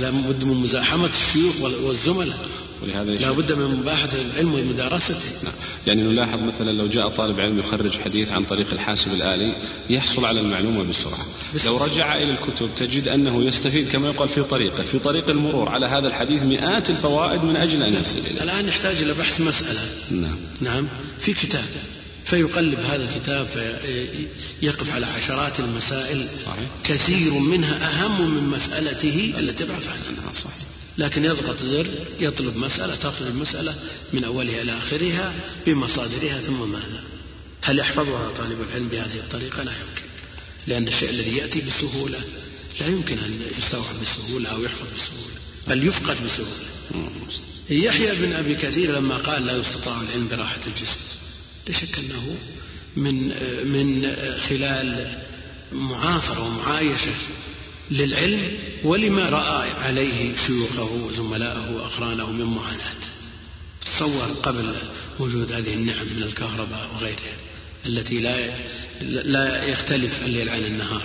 Speaker 2: لابد من مزاحمة الشيوخ وال- والزملاء. ولهذا لا بد من مباحثة العلم ومدارسته.
Speaker 1: نعم. يعني نلاحظ مثلا لو جاء طالب علم يخرج حديث عن طريق الحاسب الآلي يحصل على المعلومة بسرعة. لو رجع إلى الكتب تجد أنه يستفيد كما يقال في طريقه في طريق المرور. على هذا الحديث مئات الفوائد من أجل أن يصل إليه.
Speaker 2: الآن يحتاج إلى بحث مسألة.
Speaker 1: نعم.
Speaker 2: نعم. في كتاب. فيقلب هذا الكتاب فيقف على عشرات المسائل
Speaker 1: صحيح.
Speaker 2: كثير منها أهم من مسألته التي يبحث عنها.
Speaker 1: صحيح.
Speaker 2: لكن يضغط زر يطلب مسألة تخرج المسألة من أولها إلى آخرها بمصادرها ثم ماذا؟ هل يحفظها طالب العلم بهذه الطريقة؟ لا يمكن. لأن الشيء الذي يأتي بسهولة لا يمكن أن يستوعب بسهولة أو يحفظ بسهولة بل يفقد بسهولة. يحيى بن أبي كثير لما قال لا يستطاع العلم براحة الجسم لا شك أنه من من خلال معاصرة ومعايشة للعلم ولما رأى عليه شيوخه وزملائه وأقرانه من معاناة. تصور قبل وجود هذه النعم من الكهرباء وغيرها التي لا لا يختلف الليل عن النهار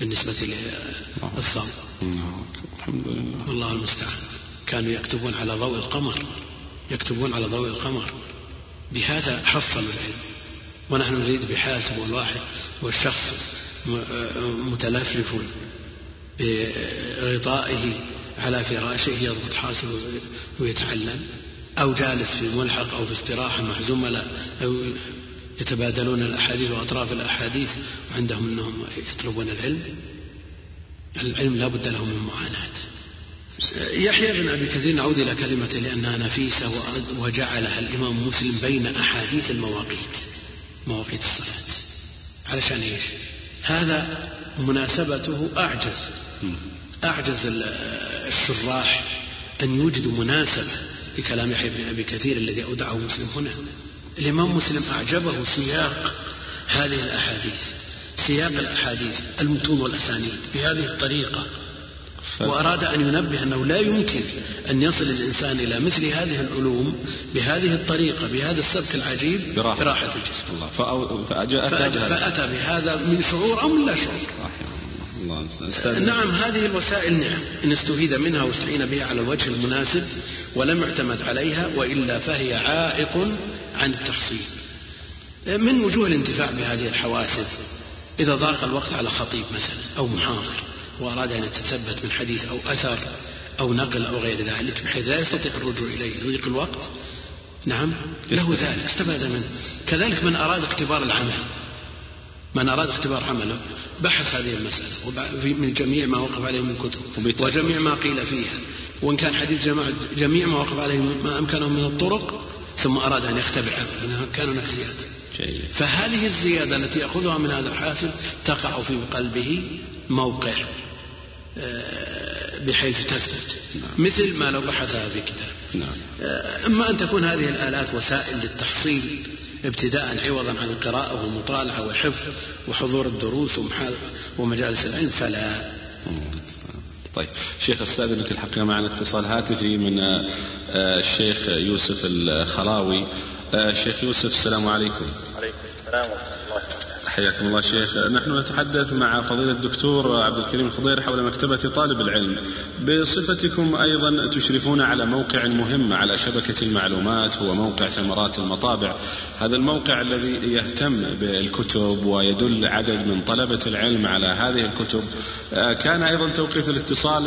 Speaker 2: بالنسبة للظل
Speaker 1: الحمد لله
Speaker 2: والله المستعان. كانوا يكتبون على ضوء القمر يكتبون على ضوء القمر. بهذا حصلوا العلم. ونحن نريد بحاسب والواحد والشخص متلفلف بغطائه على فراشه يضبط حاسب ويتعلم أو جالس في ملحق أو في استراحة مع زملاء أو يتبادلون الأحاديث وأطراف الأحاديث وعندهم أنهم يطلبون العلم. العلم لا بد له من معاناة. يحيى بن أبي كثير نعود إلى كلمة لأنها نفيسة وجعلها الإمام مسلم بين أحاديث المواقيت مواقيت الصلاة. علشان إيش؟ هذا مناسبته أعجز. أعجز الشراح أن يوجدوا مناسبة لكلام يحيى بن أبي كثير الذي أودعه مسلم هنا. الإمام مسلم أعجبه سياق هذه الأحاديث سياق الأحاديث المتون والأسانيد بهذه الطريقة. وأراد أن ينبه أنه لا يمكن أن يصل الإنسان إلى مثل هذه العلوم بهذه الطريقة بهذا السبك العجيب
Speaker 1: براحة,
Speaker 2: براحة الجسم.
Speaker 1: الله. فأجاء
Speaker 2: فأتى, فأتى بهذا من شعور أو من لا شعور. الله. نعم هذه الوسائل نعم. إن استفيد منها واستعين بها على الوجه المناسب ولم يعتمد عليها وإلا فهي عائق عن التحصيل. من وجوه الانتفاع بهذه الحواسب؟ إذا ضاق الوقت على خطيب مثلا أو محاضر. وأراد أن يتثبت من حديث أو أثر أو نقل أو غير ذلك بحيث لا يستطيع الرجوع إليه يضيق الوقت. نعم له ذلك استفاد منه. كذلك من أراد اختبار العمل. من أراد اختبار عمله بحث هذه المسألة من جميع ما وقف عليه من كتب وجميع ما قيل فيها. وإن كان حديث جماعة جميع ما وقف عليه ما أمكنه من الطرق ثم أراد أن يختبر عمله كان هناك زيادة. فهذه الزيادة التي يأخذها من هذا الحاسب تقع في قلبه موقع بحيث تثبت. نعم. مثل ما لو بحثها في كتاب.
Speaker 1: نعم.
Speaker 2: آه، إما أن تكون هذه الآلات وسائل للتحصيل ابتداء عوضا عن القراءة والمطالعة والحفظ وحضور الدروس ومجالس العلم فلا.
Speaker 1: طيب. شيخ استاذنك الحقيقة معنا اتصال هاتفي من آه، الشيخ يوسف الخلاوي. الشيخ يوسف السلام عليكم.
Speaker 3: عليكم السلام ورحمة
Speaker 1: حياكم الله شيخ. نحن نتحدث مع فضيلة الدكتور عبد الكريم الخضير حول مكتبة طالب العلم. بصفتكم أيضا تشرفون على موقع مهم على شبكة المعلومات هو موقع ثمرات المطابع. هذا الموقع الذي يهتم بالكتب ويدل عدد من طلبة العلم على هذه الكتب. كان أيضا توقيت الاتصال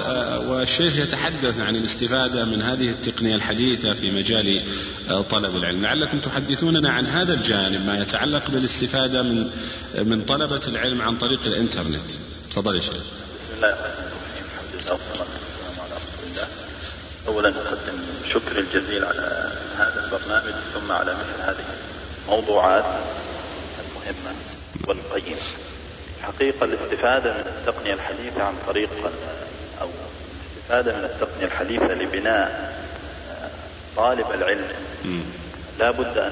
Speaker 1: والشيخ يتحدث عن الاستفادة من هذه التقنية الحديثة في مجال طلب العلم. لعلكم تحدثوننا عن هذا الجانب ما يتعلق بالاستفادة من من طلبة العلم عن طريق الإنترنت. تفضل يا شيخ.
Speaker 3: بسم الله الرحمن الرحيم الحمد لله. على رسول الله أولا أقدم شكر الجزيل على هذا البرنامج ثم على مثل هذه الموضوعات المهمة والقيمة. حقيقة الاستفادة من التقنية الحديثة عن طريق أو الاستفادة من التقنية الحديثة لبناء طالب العلم لا بد أن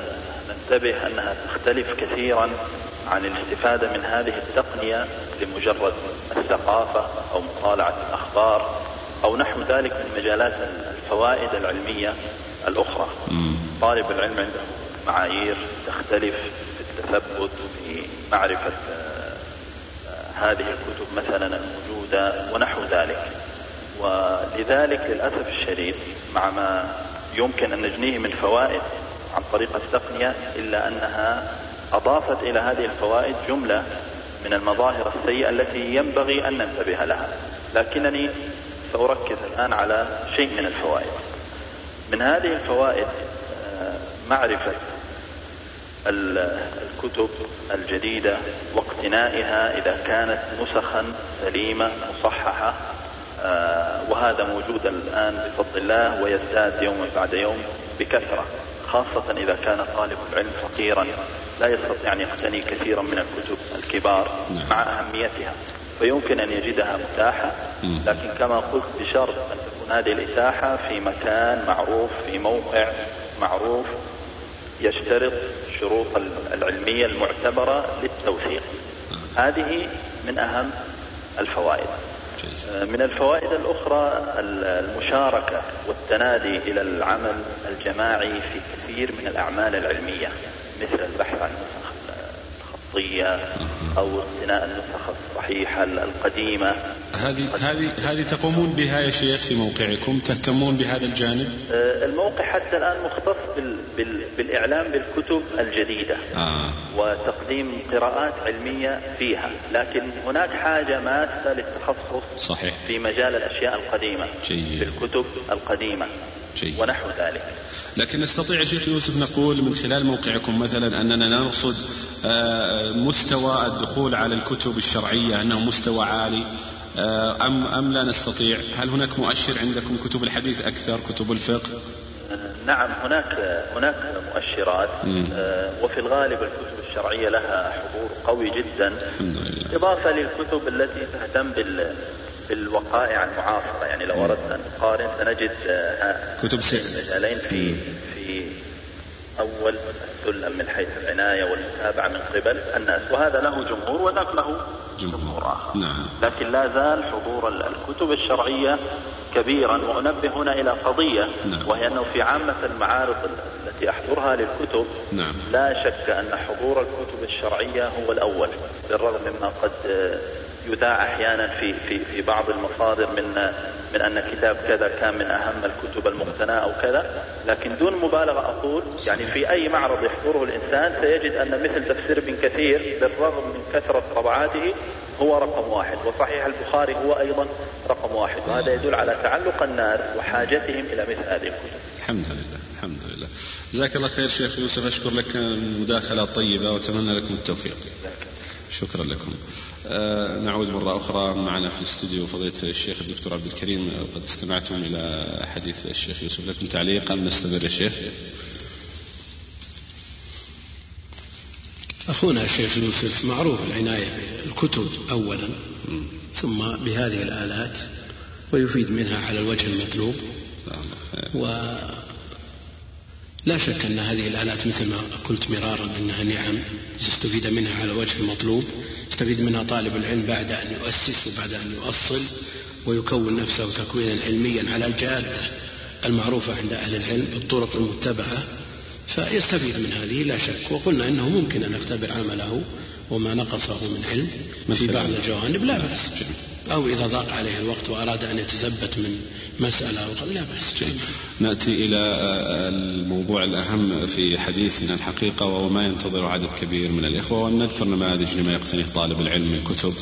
Speaker 3: ننتبه أنها تختلف كثيرا عن الاستفادة من هذه التقنية لمجرد الثقافة أو مطالعة الأخبار أو نحو ذلك من مجالات الفوائد العلمية الأخرى. طالب العلم عنده معايير تختلف في التثبت في معرفة آه، هذه الكتب مثلا الموجودة ونحو ذلك. ولذلك للأسف الشديد مع ما يمكن أن نجنيه من فوائد عن طريق التقنية إلا أنها أضافت إلى هذه الفوائد جملة من المظاهر السيئة التي ينبغي أن ننتبه لها. لكنني سأركز الآن على شيء من الفوائد. من هذه الفوائد آه، معرفة الكتب الجديدة واقتنائها إذا كانت نسخا سليمة مصححة وهذا موجود الآن بفضل الله ويزداد يوم بعد يوم بكثرة خاصة إذا كان طالب العلم فقيرا. لا يستطيع أن يقتني كثيرا من الكتب الكبار نعم. مع أهميتها فيمكن أن يجدها متاحة. لكن كما قلت بشرط أن تكون هذه الإتاحة في مكان معروف في موقع معروف يشترط الشروط العلمية المعتبرة للتوثيق. هذه من أهم الفوائد. من الفوائد الأخرى المشاركة والتنادي إلى العمل الجماعي في كثير من الأعمال العلمية مثل البحث عن الخطية أو اقتناء النسخ الصحيحة القديمة
Speaker 1: هذه هذه هذه تقومون بها يا شيخ في موقعكم تهتمون بهذا الجانب؟
Speaker 3: آه، الموقع حتى الآن مختص بال بال بالإعلام بالكتب الجديدة آه. وتقديم قراءات علمية فيها لكن هناك حاجة ماسة للتخصص
Speaker 1: صحيح.
Speaker 3: في مجال الأشياء القديمة
Speaker 1: جيد.
Speaker 3: في الكتب القديمة
Speaker 1: جيد.
Speaker 3: ونحو ذلك
Speaker 1: لكن نستطيع شيخ يوسف نقول من خلال موقعكم مثلا أننا نرصد آه، مستوى الدخول على الكتب الشرعية أنه مستوى عالي آه، أم أم لا نستطيع؟ هل هناك مؤشر عندكم كتب الحديث أكثر كتب الفقه؟
Speaker 3: نعم هناك هناك مؤشرات آه، وفي الغالب الكتب الشرعية لها حضور قوي جدا. إضافة للكتب التي تهتم بال بالوقائع المعاصرة يعني لو أردنا أن نقارن سنجد
Speaker 1: كتب
Speaker 3: المجالين في في أول السلم من حيث العناية والمتابعة من قبل الناس. وهذا له جمهور وذاك له جمهور. آخر.
Speaker 1: نعم.
Speaker 3: لكن لا زال حضور الكتب الشرعية كبيرا. وأنبه هنا إلى قضية
Speaker 1: نعم.
Speaker 3: وهي أنه في عامة المعارض التي أحضرها للكتب
Speaker 1: نعم.
Speaker 3: لا شك أن حضور الكتب الشرعية هو الأول بالرغم مما قد يذاع أحيانا في في في بعض المصادر من من أن كتاب كذا كان من أهم الكتب المقتناة أو كذا لكن دون مبالغة أقول يعني في أي معرض يحضره الإنسان سيجد أن مثل تفسير ابن كثير بالرغم من كثرة طبعاته هو رقم واحد وصحيح البخاري هو أيضا رقم واحد وهذا يدل على تعلق الناس وحاجتهم إلى مثل هذه الكتب.
Speaker 1: الحمد لله الحمد لله. جزاك الله خير شيخ يوسف أشكر لك المداخلة الطيبة وأتمنى لكم التوفيق. شكرا لكم. آه، نعود مرة أخرى معنا في الاستديو فضيلة الشيخ الدكتور عبد الكريم. قد استمعتم إلى حديث الشيخ يوسف. لكم تعليق أم نستمر يا شيخ؟
Speaker 2: أخونا الشيخ يوسف معروف العناية بالكتب أولا ثم بهذه الآلات ويفيد منها على الوجه المطلوب. و لا شك أن هذه الآلات مثل ما قلت مرارا أنها نعم يستفيد منها على وجه المطلوب. يستفيد منها طالب العلم بعد أن يؤسس وبعد أن يؤصل ويكون نفسه تكوينا علميا على الجادة المعروفة عند أهل العلم بالطرق المتبعة فيستفيد من هذه لا شك. وقلنا إنه ممكن أن نختبر عمله وما نقصه من علم في بعض الجوانب لا بأس. أو إذا ضاق عليه الوقت وأراد أن يتثبت من مسألة أو لا بأس.
Speaker 1: نأتي إلى الموضوع الأهم في حديثنا الحقيقة وهو ما ينتظر عدد كبير من الإخوة وأن نذكر نماذج لما يقتنيه طالب العلم من كتب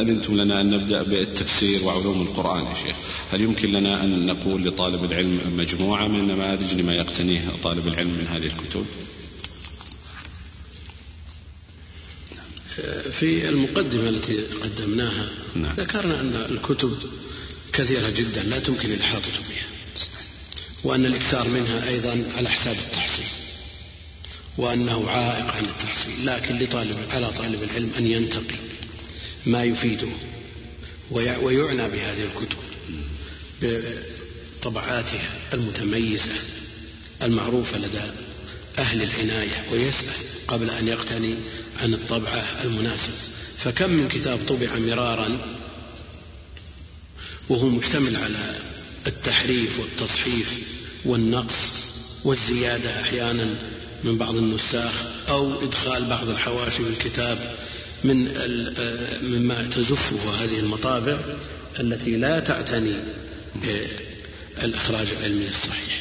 Speaker 1: أذنتم لنا أن نبدأ بالتفسير وعلوم القرآن يا شيخ. هل يمكن لنا أن نقول لطالب العلم مجموعة من النماذج لما يقتنيه طالب العلم من هذه الكتب؟
Speaker 2: في المقدمة التي قدمناها
Speaker 1: نعم.
Speaker 2: ذكرنا أن الكتب كثيرة جدا لا تمكن الإحاطة بها وأن الإكثار منها أيضا على حساب التحصيل وأنه عائق عن التحصيل لكن لطالب على طالب العلم أن ينتقي ما يفيده ويعنى بهذه الكتب بطبعاتها المتميزة المعروفة لدى أهل العناية ويسأل قبل أن يقتني عن الطبعة المناسبة فكم من كتاب طبع مرارا وهو مشتمل على التحريف والتصحيف والنقص والزيادة أحيانا من بعض النساخ أو إدخال بعض الحواشي في الكتاب من مما تزفه هذه المطابع التي لا تعتني الإخراج العلمي الصحيح.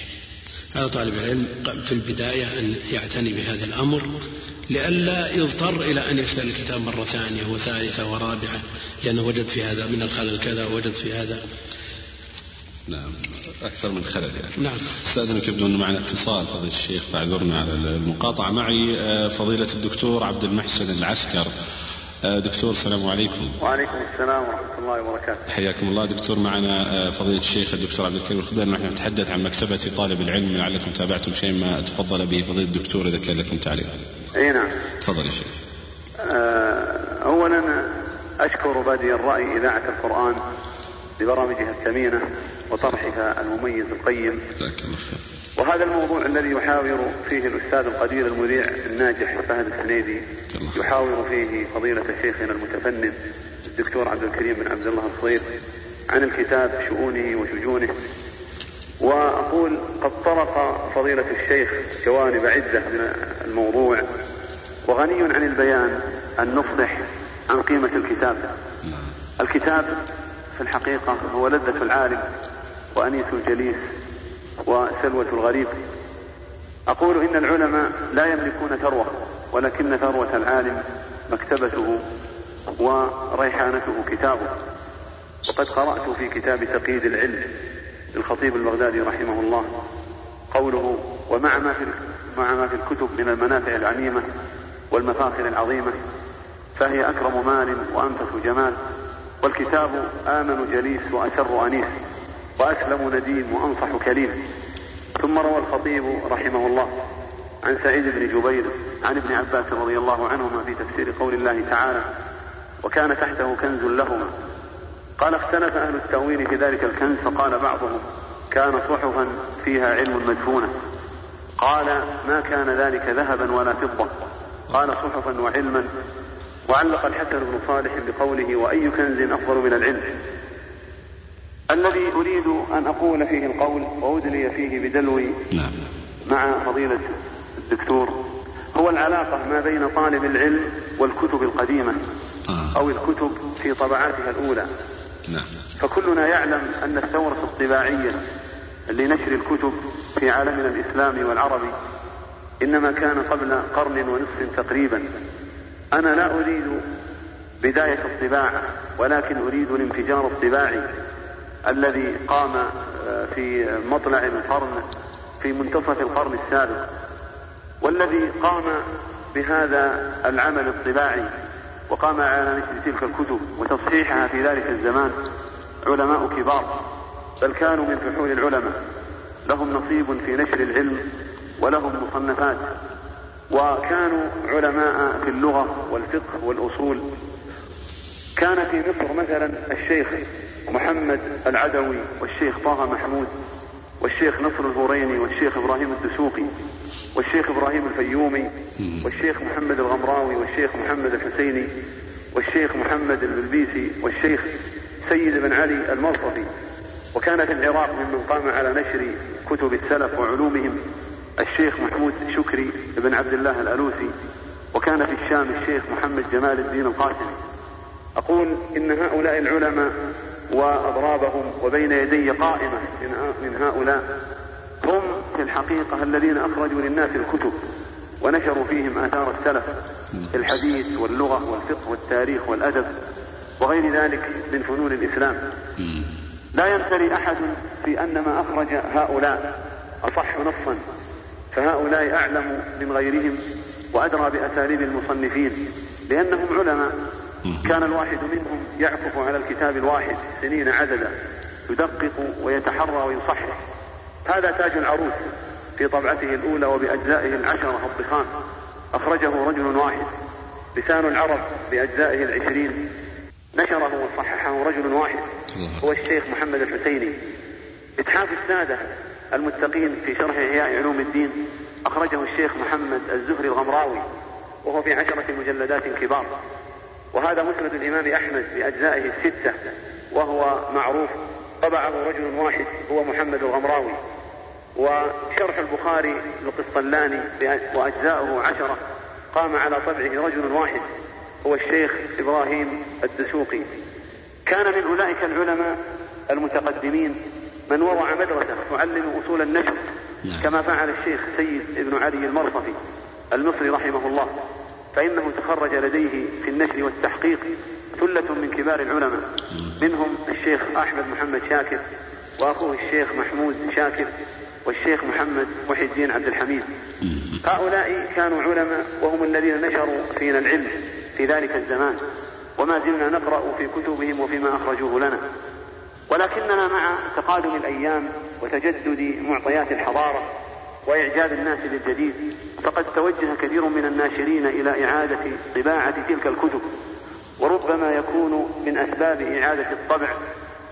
Speaker 2: على طالب العلم في البداية أن يعتني بهذا الأمر لئلا يضطر إلى أن يشتري الكتاب مرة ثانية وثالثة ورابعة لأنه وجد في هذا من الخلل كذا ووجد في هذا.
Speaker 1: نعم أكثر من خلل يعني.
Speaker 2: نعم.
Speaker 1: استاذنك يبدو أن معنا اتصال فضيلة الشيخ فاعذرنا على المقاطعة. معي آه، فضيلة الدكتور عبد المحسن العسكر. آه، دكتور السلام عليكم.
Speaker 4: وعليكم السلام ورحمة الله وبركاته.
Speaker 1: حياكم الله. دكتور معنا آه، فضيلة الشيخ الدكتور عبد الكريم الخدام نحن نتحدث عن مكتبة طالب العلم لعلكم تابعتم شيء ما تفضل به فضيلة الدكتور إذا كان لكم تعليق.
Speaker 4: إي نعم.
Speaker 1: تفضل يا شيخ.
Speaker 4: آه، اولا أشكر بادي الرأي إذاعة القرآن ببرامجها الثمينة وطرحها المميز القيم. وهذا الموضوع الذي يحاور فيه الأستاذ القدير المذيع الناجح فهد السنيدي. يحاور فيه فضيلة شيخنا المتفنن الدكتور عبد الكريم بن عبد الله الصغير عن الكتاب شؤونه وشجونه. وأقول قد طرق فضيلة الشيخ جوانب عدة من الموضوع وغني عن البيان أن نفضح عن قيمة الكتاب. الكتاب في الحقيقة هو لذة العالم وانيس الجليس وسلوة الغريب. أقول إن العلماء لا يملكون ثروة ولكن ثروة العالم مكتبته وريحانته كتابه. وقد قرأت في كتاب تقييد العلم للخطيب البغدادي رحمه الله قوله ومع ما في مع ما في الكتب من المنافع العميمة والمفاخر العظيمة فهي أكرم مال وأنفس جمال والكتاب آمن جليس وأسر أنيس وأسلم نديم وأنصح كليم ثم روى الخطيب رحمه الله عن سعيد بن جبير عن ابن عباس رضي الله عنهما في تفسير قول الله تعالى وكان تحته كنز لهما قال اختلف أهل التأويل في ذلك الكنز فقال بعضهم كان صحفا فيها علم مدفونة. قال ما كان ذلك ذهبا ولا فضة. قال صحفا وعلما. وعلق الحسن بن صالح بقوله وأي كنز أفضل من العلم. الذي أريد أن أقول فيه القول وأدلي فيه بدلوي
Speaker 1: نعم.
Speaker 4: مع فضيلة الدكتور هو العلاقة ما بين طالب العلم والكتب القديمة
Speaker 1: آه.
Speaker 4: أو الكتب في طبعاتها الأولى.
Speaker 1: نعم.
Speaker 4: فكلنا يعلم أن الثورة الطباعية لنشر الكتب في عالمنا الإسلامي والعربي إنما كان قبل قرن ونصف تقريبا. أنا لا أريد بداية الطباعة ولكن أريد الانفجار الطباعي الذي قام آه، في مطلع القرن في منتصف القرن السابق والذي قام بهذا العمل الطباعي. وقام على نشر تلك الكتب وتصحيحها في ذلك الزمان علماء كبار بل كانوا من فحول العلماء. لهم نصيب في نشر العلم ولهم مصنفات. وكانوا علماء في اللغة والفقه والأصول. كان في مصر مثلا الشيخ محمد العدوي والشيخ طه محمود والشيخ نصر الهوريني والشيخ إبراهيم الدسوقي. والشيخ إبراهيم الفيومي والشيخ محمد الغمراوي والشيخ محمد الحسيني والشيخ محمد البلبيسي والشيخ سيد بن علي المرصفي وكان في العراق ممن قام على نشر كتب السلف وعلومهم الشيخ محمود شكري بن عبد الله الألوسي. وكان في الشام الشيخ محمد جمال الدين القاسمي. أقول إن هؤلاء العلماء وأضرابهم وبين يدي قائمة من هؤلاء هم في الحقيقة الذين أخرجوا للناس الكتب ونشروا فيهم آثار السلف في الحديث واللغة والفقه والتاريخ والأدب وغير ذلك من فنون الإسلام. لا يمتري أحد في أن ما أخرج هؤلاء أصح نصا فهؤلاء أعلم من غيرهم وأدرى بأساليب المصنفين لأنهم علماء. كان الواحد منهم يعكف على الكتاب الواحد سنين عددا يدقق ويتحرى ويصحح. هذا تاج العروس في طبعته الأولى وبأجزائه العشرة الضخام أخرجه رجل واحد لسان العرب بأجزائه العشرين. نشره وصححه رجل واحد هو الشيخ محمد الحسيني. إتحاف السادة المتقين في شرح إحياء علوم الدين أخرجه الشيخ محمد الزهري الغمراوي وهو في عشرة مجلدات كبار. وهذا مسند الإمام أحمد بأجزائه الستة وهو معروف طبعه رجل واحد هو محمد الغمراوي. وشرح البخاري للقسطلاني وأجزاؤه عشرة. قام على طبعه رجل واحد هو الشيخ إبراهيم الدسوقي. كان من أولئك العلماء المتقدمين من وضع مدرسة تعلم أصول النشر
Speaker 1: نعم.
Speaker 4: كما فعل الشيخ سيد ابن علي المرصفي المصري رحمه الله. فإنه تخرج لديه في النشر والتحقيق ثلة من كبار العلماء. منهم الشيخ أحمد محمد شاكر وأخوه الشيخ محمود شاكر والشيخ محمد محي الدين عبد الحميد. هؤلاء كانوا علماء وهم الذين نشروا فينا العلم في ذلك الزمان. وما زلنا نقرأ في كتبهم وفيما أخرجوه لنا. ولكننا مع تقادم الأيام وتجدد معطيات الحضارة وإعجاب الناس بالجديد فقد توجه كثير من الناشرين إلى إعادة طباعة تلك الكتب. وربما يكون من أسباب إعادة الطبع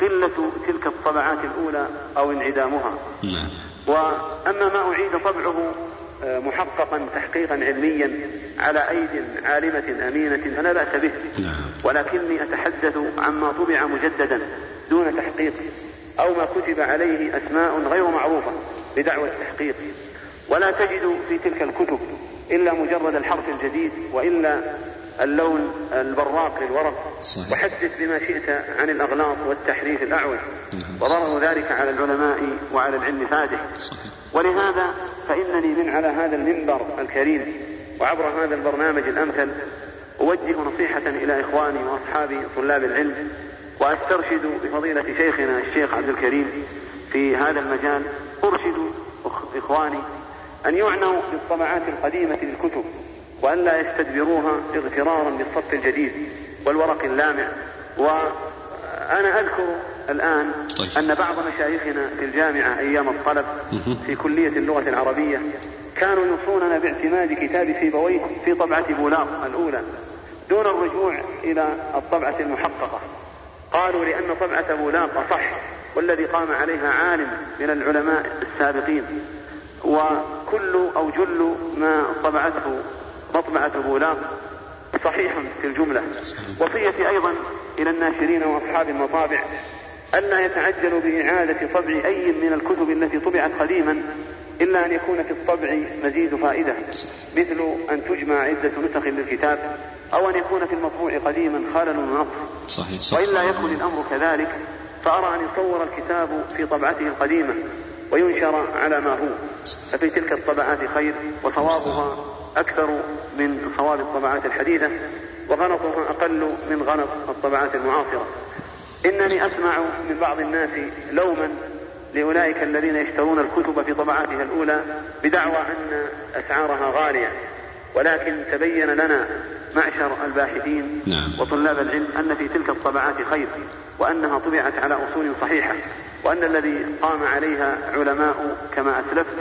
Speaker 4: قلة تلك الطبعات الأولى أو انعدامها.
Speaker 1: نعم.
Speaker 4: وأما ما أعيد طبعه آه، محققا تحقيقا علميا على أيد عالمة أمينة فلا بأس به.
Speaker 1: نعم.
Speaker 4: ولكني أتحدث عما طبع مجددا دون تحقيق أو ما كتب عليه أسماء غير معروفة بدعوى التحقيق. ولا تجد في تلك الكتب إلا مجرد الحرف الجديد وإلا اللون البراق للورق
Speaker 1: صحيح.
Speaker 4: وحدث بما شئت عن الأغلاط والتحريف الأعوج
Speaker 1: نعم.
Speaker 4: وضرر ذلك على العلماء وعلى العلم فادح
Speaker 1: صحيح
Speaker 4: ولهذا فإنني من على هذا المنبر الكريم وعبر هذا البرنامج الأمثل أوجه نصيحة إلى إخواني وأصحابي طلاب العلم وأسترشد بفضيلة شيخنا الشيخ عبد الكريم في هذا المجال أرشد إخواني أن يعنوا بالطبعات القديمة للكتب وألا يستدبروها اغترارا بالصف الجديد والورق اللامع وأنا أذكر الآن
Speaker 1: طيب.
Speaker 4: أن بعض مشايخنا في الجامعة أيام الطلب. في كلية اللغة العربية كانوا يوصوننا باعتماد كتاب سيبويه في طبعة بولاق الأولى دون الرجوع إلى الطبعة المحققة قالوا لأن طبعة بولاق أصح والذي قام عليها عالم من العلماء السابقين وكل أو جل ما طبعته مطبعة بولاق صحيح في الجملة. وصيتي أيضا إلى الناشرين وأصحاب المطابع ألا يتعجلوا بإعادة طبع أي من الكتب التي طبعت قديما إلا أن يكون في الطبع مزيد فائدة مثل أن تجمع عدة نسخ للكتاب أو أن يكون في المطبوع قديما خلل ونقص
Speaker 1: صحيح صح
Speaker 4: وإلا يكن الأمر كذلك فأرى أن يصور الكتاب في طبعته القديمة وينشر على ما هو. ففي تلك الطبعات خير وصوابها أكثر من صواب الطبعات الحديثة وغلطها أقل من غلط الطبعات المعاصرة. إنني أسمع من بعض الناس لوما لأولئك الذين يشترون الكتب في طبعاتها الأولى بدعوى أن أسعارها غالية. ولكن تبين لنا معشر الباحثين
Speaker 1: نعم.
Speaker 4: وطلاب العلم أن في تلك الطبعات خير وأنها طبعت على أصول صحيحة. وأن الذي قام عليها علماء كما أسلفت.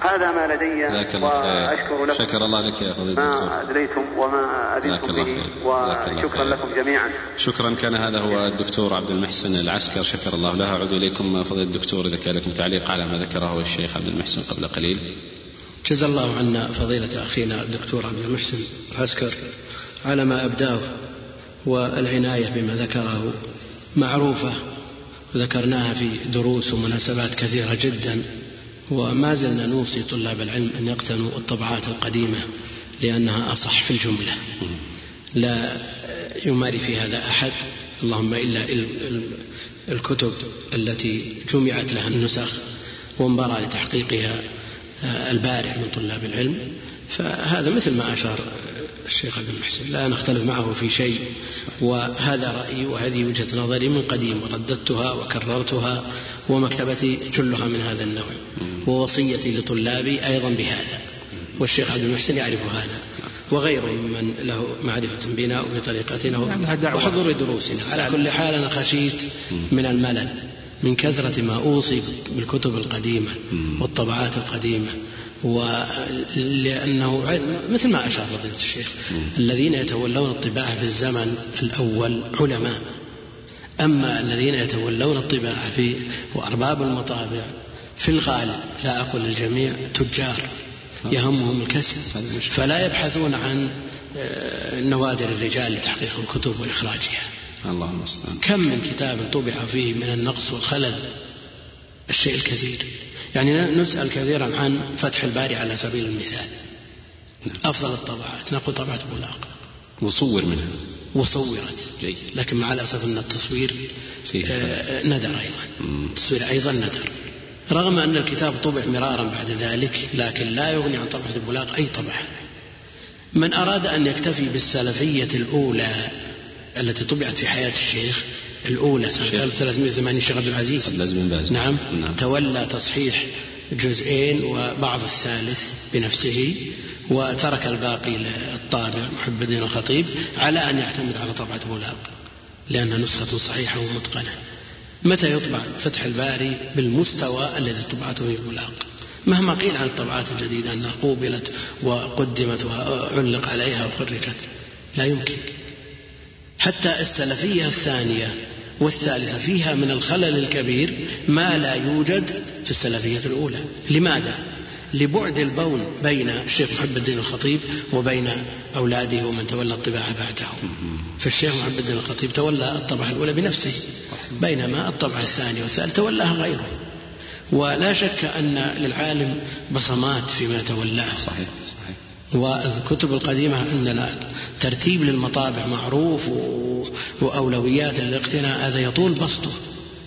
Speaker 4: هذا ما لدي
Speaker 1: جزاك الله خير
Speaker 4: وأشكر لكم.
Speaker 1: شكر الله لك يا فضيلة الدكتور
Speaker 4: ما أدريتم وما
Speaker 1: الله
Speaker 4: به.
Speaker 1: خير. جزاك الله
Speaker 4: وشكرا. لكم جميعا.
Speaker 1: شكرا. كان هذا هو الدكتور عبد المحسن العسكر. شكر الله له. أعود إليكم. فضيلة الدكتور إذا كان لكم تعليق على ما ذكره الشيخ عبد المحسن قبل قليل.
Speaker 2: جزا الله عنا فضيلة أخينا الدكتور عبد المحسن العسكر على ما أبداه والعناية بما ذكره معروفة. ذكرناها في دروس ومناسبات كثيرة جدا وما زلنا نوصي طلاب العلم أن يقتنوا الطبعات القديمة لأنها أصح في الجملة. لا يماري في هذا أحد. اللهم إلا ال- ال- الكتب التي جمعت لها النسخ وانبرى لتحقيقها آه، البارع من طلاب العلم. فهذا مثل ما أشار الشيخ عبد المحسن لا نختلف معه في شيء وهذا رأيي وهذه وجهة نظري من قديم ورددتها وكررتها ومكتبتي جلها من هذا النوع ووصيتي لطلابي أيضا بهذا والشيخ عبد المحسن يعرف هذا وغيره ممن له معرفة بنا وبطريقتنا وحضور دروسنا. على كل حال أنا خشيت من الملل من كثرة ما أوصي بالكتب القديمة والطبعات القديمة ولأنه مثل ما أشار فضيلة الشيخ الذين يتولون الطباعة في الزمن الأول علماء. أما الذين يتولون الطباعة في وأرباب المطابع في الغالب لا أقول الجميع تجار يهمهم الكسب. فلا يبحثون عن آه، نوادر الرجال لتحقيق الكتب وإخراجها.
Speaker 1: الله المستعان
Speaker 2: كم من كتاب طبع فيه من النقص والخلل؟ الشيء الكثير. يعني نسأل كثيرا عن فتح الباري على سبيل المثال. أفضل الطبعات. نقول طبعة بولاق
Speaker 1: وصور منها.
Speaker 2: وصورت.
Speaker 1: جيد.
Speaker 2: لكن مع الأسف أن التصوير آه، ندر أيضا. التصوير أيضا ندر. رغم أن الكتاب طبع مرارا بعد ذلك لكن لا يغني عن طبعة البلاغ أي طبعة من أراد أن يكتفي بالسلفية الأولى التي طبعت في حياة الشيخ الأولى سنة 1380 الشيخ عبد العزيز
Speaker 1: بن باز
Speaker 2: نعم,
Speaker 1: نعم.
Speaker 2: تولى تصحيح جزئين وبعض الثالث بنفسه وترك الباقي للطابع محب الدين الخطيب على أن يعتمد على طبعة بولاق لأنها نسخة صحيحة ومتقنة متى يطبع فتح الباري بالمستوى الذي طبعته في بولاق مهما قيل عن الطبعات الجديدة أنها قوبلت وقدمت وعلق عليها وخرجت لا يمكن حتى السلفية الثانية والثالثة فيها من الخلل الكبير ما لا يوجد في السلفية الأولى. لماذا؟ لبعد البون بين الشيخ محب الدين الخطيب وبين أولاده ومن تولى الطباعة بعده فالشيخ محب الدين الخطيب تولى الطبعة الأولى بنفسه بينما الطبعة الثانية والثالثة تولاها غيره. ولا شك أن للعالم بصمات فيما تولاه.
Speaker 1: صحيح.
Speaker 2: والكتب القديمة عندنا ترتيب للمطابع معروف وأولويات للاقتناء هذا يطول بسطه.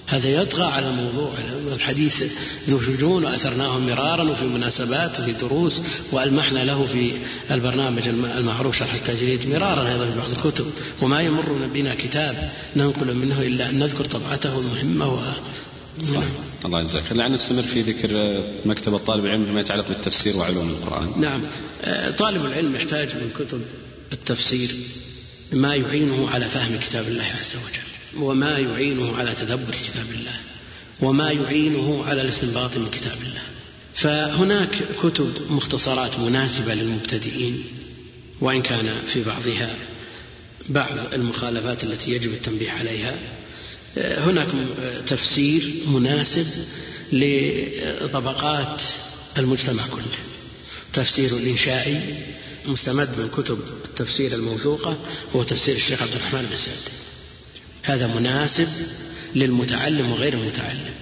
Speaker 2: هذا يطغى على الموضوع الحديث ذو شجون وأثرناه مرارا وفي مناسبات وفي دروس وألمحنا له في البرنامج المعروف شرح التجريد مرارا أيضا في بعض الكتب. وما يمر بنا كتاب ننقل منه إلا أن نذكر طبعته المهمة
Speaker 1: صح. نعم. الله يجزاك لعل نستمر في ذكر مكتبة طالب العلم فيما يتعلق بالتفسير وعلوم القرآن.
Speaker 2: نعم. آه، طالب العلم يحتاج من كتب التفسير ما يعينه على فهم كتاب الله عز وجل وما يعينه على تدبر كتاب الله وما يعينه على الاستنباط من كتاب الله. فهناك كتب مختصرات مناسبة للمبتدئين وإن كان في بعضها بعض المخالفات التي يجب التنبيه عليها. هناك تفسير مناسب لطبقات المجتمع كله. تفسير الإنشائي مستمد من كتب التفسير الموثوقة هو تفسير الشيخ عبد الرحمن بن سعد. هذا مناسب للمتعلم وغير المتعلم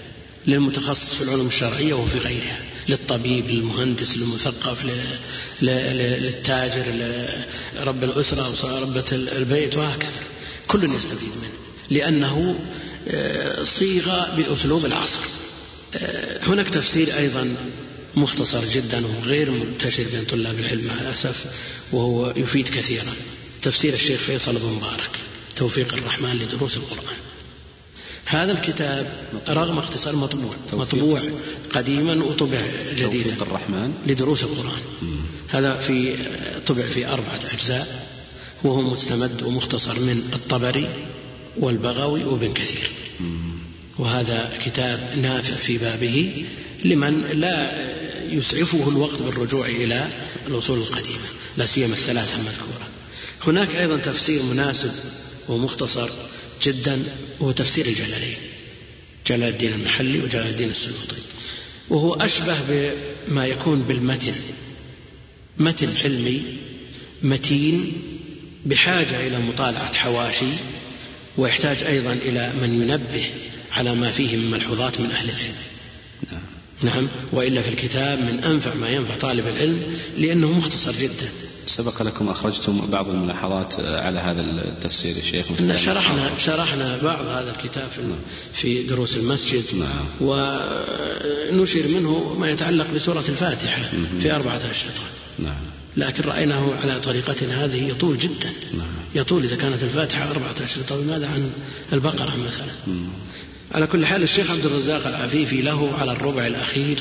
Speaker 2: للمتخصص في العلوم الشرعية وفي غيرها للطبيب للمهندس للمثقف للتاجر لرب الأسرة وربة البيت وهكذا. كل يستفيد منه. لأنه آه، صيغ بأسلوب العصر. آه، هناك تفسير أيضا مختصر جدا وغير منتشر بين طلاب العلم مع الأسف وهو يفيد كثيرا. تفسير الشيخ فيصل بن مبارك. توفيق الرحمن لدروس القرآن. هذا الكتاب رغم اختصار مطبوع مطبوع قديما وطبع جديدا.
Speaker 1: توفيق الرحمن.
Speaker 2: لدروس القرآن. هذا في طبع في أربعة أجزاء وهو مستمد ومختصر من الطبري والبغوي وابن كثير. وهذا كتاب نافع في بابه لمن لا يسعفه الوقت بالرجوع إلى الأصول القديمة لا سيما الثلاثة المذكورة. هناك أيضا تفسير مناسب ومختصر جدا وهو تفسير الجلالين جلال الدين المحلي وجلال الدين السيوطي وهو أشبه بما يكون بالمتن متن علمي متين بحاجة إلى مطالعة حواشي ويحتاج أيضا إلى من ينبه على ما فيه من ملحوظات من أهل العلم. نعم, نعم وإلا في الكتاب من أنفع ما ينفع طالب العلم لأنه مختصر جدا.
Speaker 1: سبق لكم أخرجتم بعض الملاحظات على هذا التفسير يا شيخ.
Speaker 2: شرحنا شرحنا بعض هذا الكتاب في, نعم. في دروس المسجد.
Speaker 1: نعم.
Speaker 2: ونشر منه ما يتعلق بسورة الفاتحة في أربعة أشرطة
Speaker 1: نعم.
Speaker 2: لكن رأيناه على طريقتنا هذه يطول جدا.
Speaker 1: نعم.
Speaker 2: يطول إذا كانت الفاتحة أربعة أشرطة ماذا عن البقرة مثلا؟ على كل حال الشيخ عبد الرزاق العفيفي له على الربع الأخير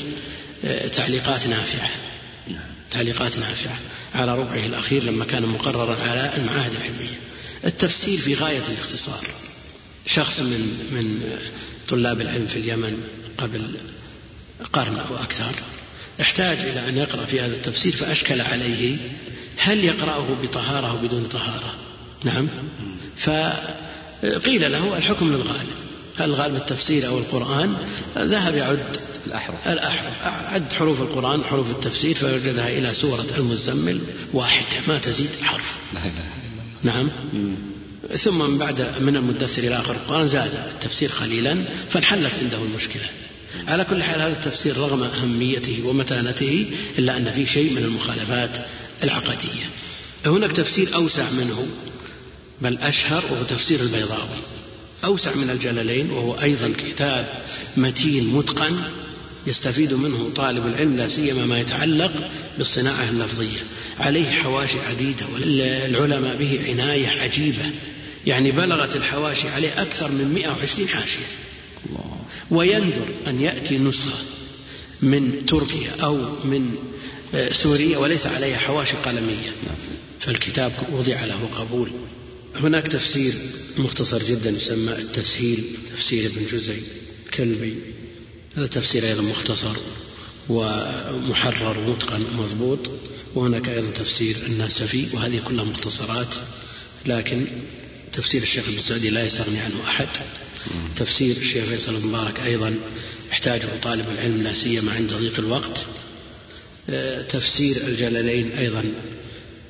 Speaker 2: آه، تعليقات نافعة. نعم. تعليقات نافعة. على ربعه الأخير لما كان مقررا على المعاهد العلمية. التفسير في غاية الاختصار. شخص من من طلاب العلم في اليمن قبل قرن أو أكثر. احتاج إلى أن يقرأ في هذا التفسير فأشكل عليه هل يقرأه بطهارة أو بدون طهارة. نعم. فقيل له الحكم للغالب. هل غالب التفسير أو القرآن؟ ذهب يعد
Speaker 1: الأحرف.
Speaker 2: الأحرف. عد حروف القرآن حروف التفسير فوجدها إلى سورة المزمل واحدة ما تزيد حرف.
Speaker 1: لا إله إلا
Speaker 2: نعم. ثم من بعد من المدثر إلى آخر القرآن زاد التفسير قليلا فانحلت عنده المشكلة. على كل حال هذا التفسير رغم أهميته ومتانته إلا أن فيه شيء من المخالفات العقدية. هناك تفسير أوسع منه بل أشهر وهو تفسير البيضاوي. أوسع من الجلالين وهو أيضا كتاب متين متقن يستفيد منه طالب العلم لا سيما ما يتعلق بالصناعة اللفظية. عليه حواشي عديدة والعلماء به عناية عجيبة. يعني بلغت الحواشي عليه أكثر من 120 حاشية. ويندر أن يأتي نسخة من تركيا أو من آه، سوريا وليس عليها حواشي قلمية. فالكتاب وضع له قبول. هناك تفسير مختصر جدا يسمى التسهيل تفسير ابن جزي كلبي. هذا تفسير أيضا مختصر ومحرر ومتقن ومضبوط وهناك أيضا تفسير الناسفي وهذه كلها مختصرات. لكن تفسير الشيخ ابن سعدي لا يستغني عنه أحد. تفسير الشيخ فيصل المبارك أيضا يحتاجه طالب العلم لا سيما عند ضيق الوقت. آه، تفسير الجلالين أيضا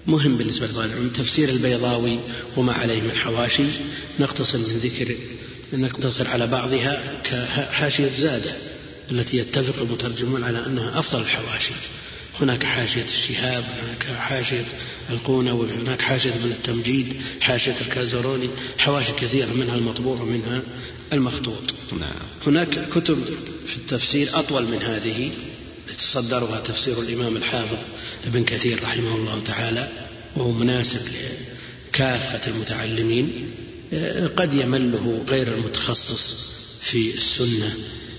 Speaker 2: مهم بالنسبة لطالب العلم. تفسير البيضاوي وما عليه من حواشي. نقتصر من ذكر نقتصر على بعضها كحاشية زادة التي يتفق المترجمون على أنها أفضل الحواشي. هناك حاشية الشهاب هناك حاشية القونوي هناك حاشية ابن التمجيد حاشية الكازروني حواشي كثيرة منها المطبوع ومنها المخطوط نعم. هناك كتب في التفسير أطول من هذه يتصدرها تفسير الإمام الحافظ ابن كثير رحمه الله تعالى وهو مناسب لكافة المتعلمين قد يمله غير المتخصص في السنة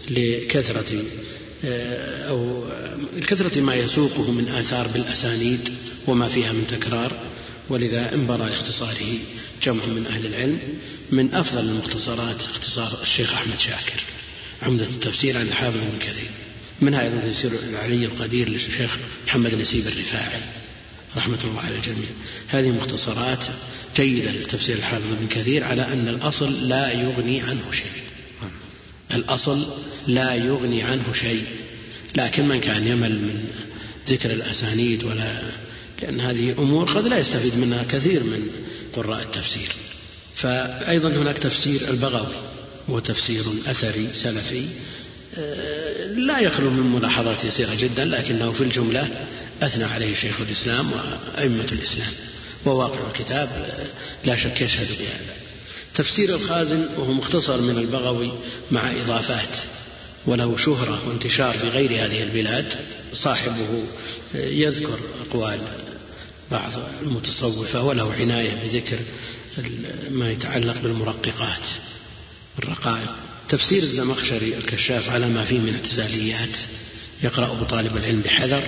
Speaker 2: لكثرة أو لكثرة ما يسوقه من آثار بالأسانيد وما فيها من تكرار ولذا انبرى لاختصاره جمع من أهل العلم من أفضل المختصرات اختصار الشيخ أحمد شاكر. عمدة التفسير عن الحافظ بن كثير. منها أيضا تيسير العلي القدير للشيخ محمد نسيب الرفاعي. رحمة الله على الجميع. هذه مختصرات جيدة لتفسير الحافظ بن كثير على أن الأصل لا يغني عنه شيء. الأصل لا يغني عنه شيء. لكن من كان يمل من ذكر الأسانيد ولا لأن هذه أمور قد لا يستفيد منها كثير من قراء التفسير. فأيضا هناك تفسير البغوي وتفسير أثري سلفي. آه، لا يخلو من ملاحظات يسيرة جدا لكنه في الجملة أثنى عليه شيخ الإسلام وأئمة الإسلام وواقع الكتاب آه، لا شك يشهد بهذا. تفسير الخازن وهو مختصر من البغوي مع إضافات. وله شهرة وانتشار في غير هذه البلاد صاحبه يذكر أقوال بعض المتصوفة وله عناية بذكر ما يتعلق بالمرققات الرقائق. تفسير الزمخشري الكشاف على ما فيه من اعتزاليات يقرأه طالب العلم بحذر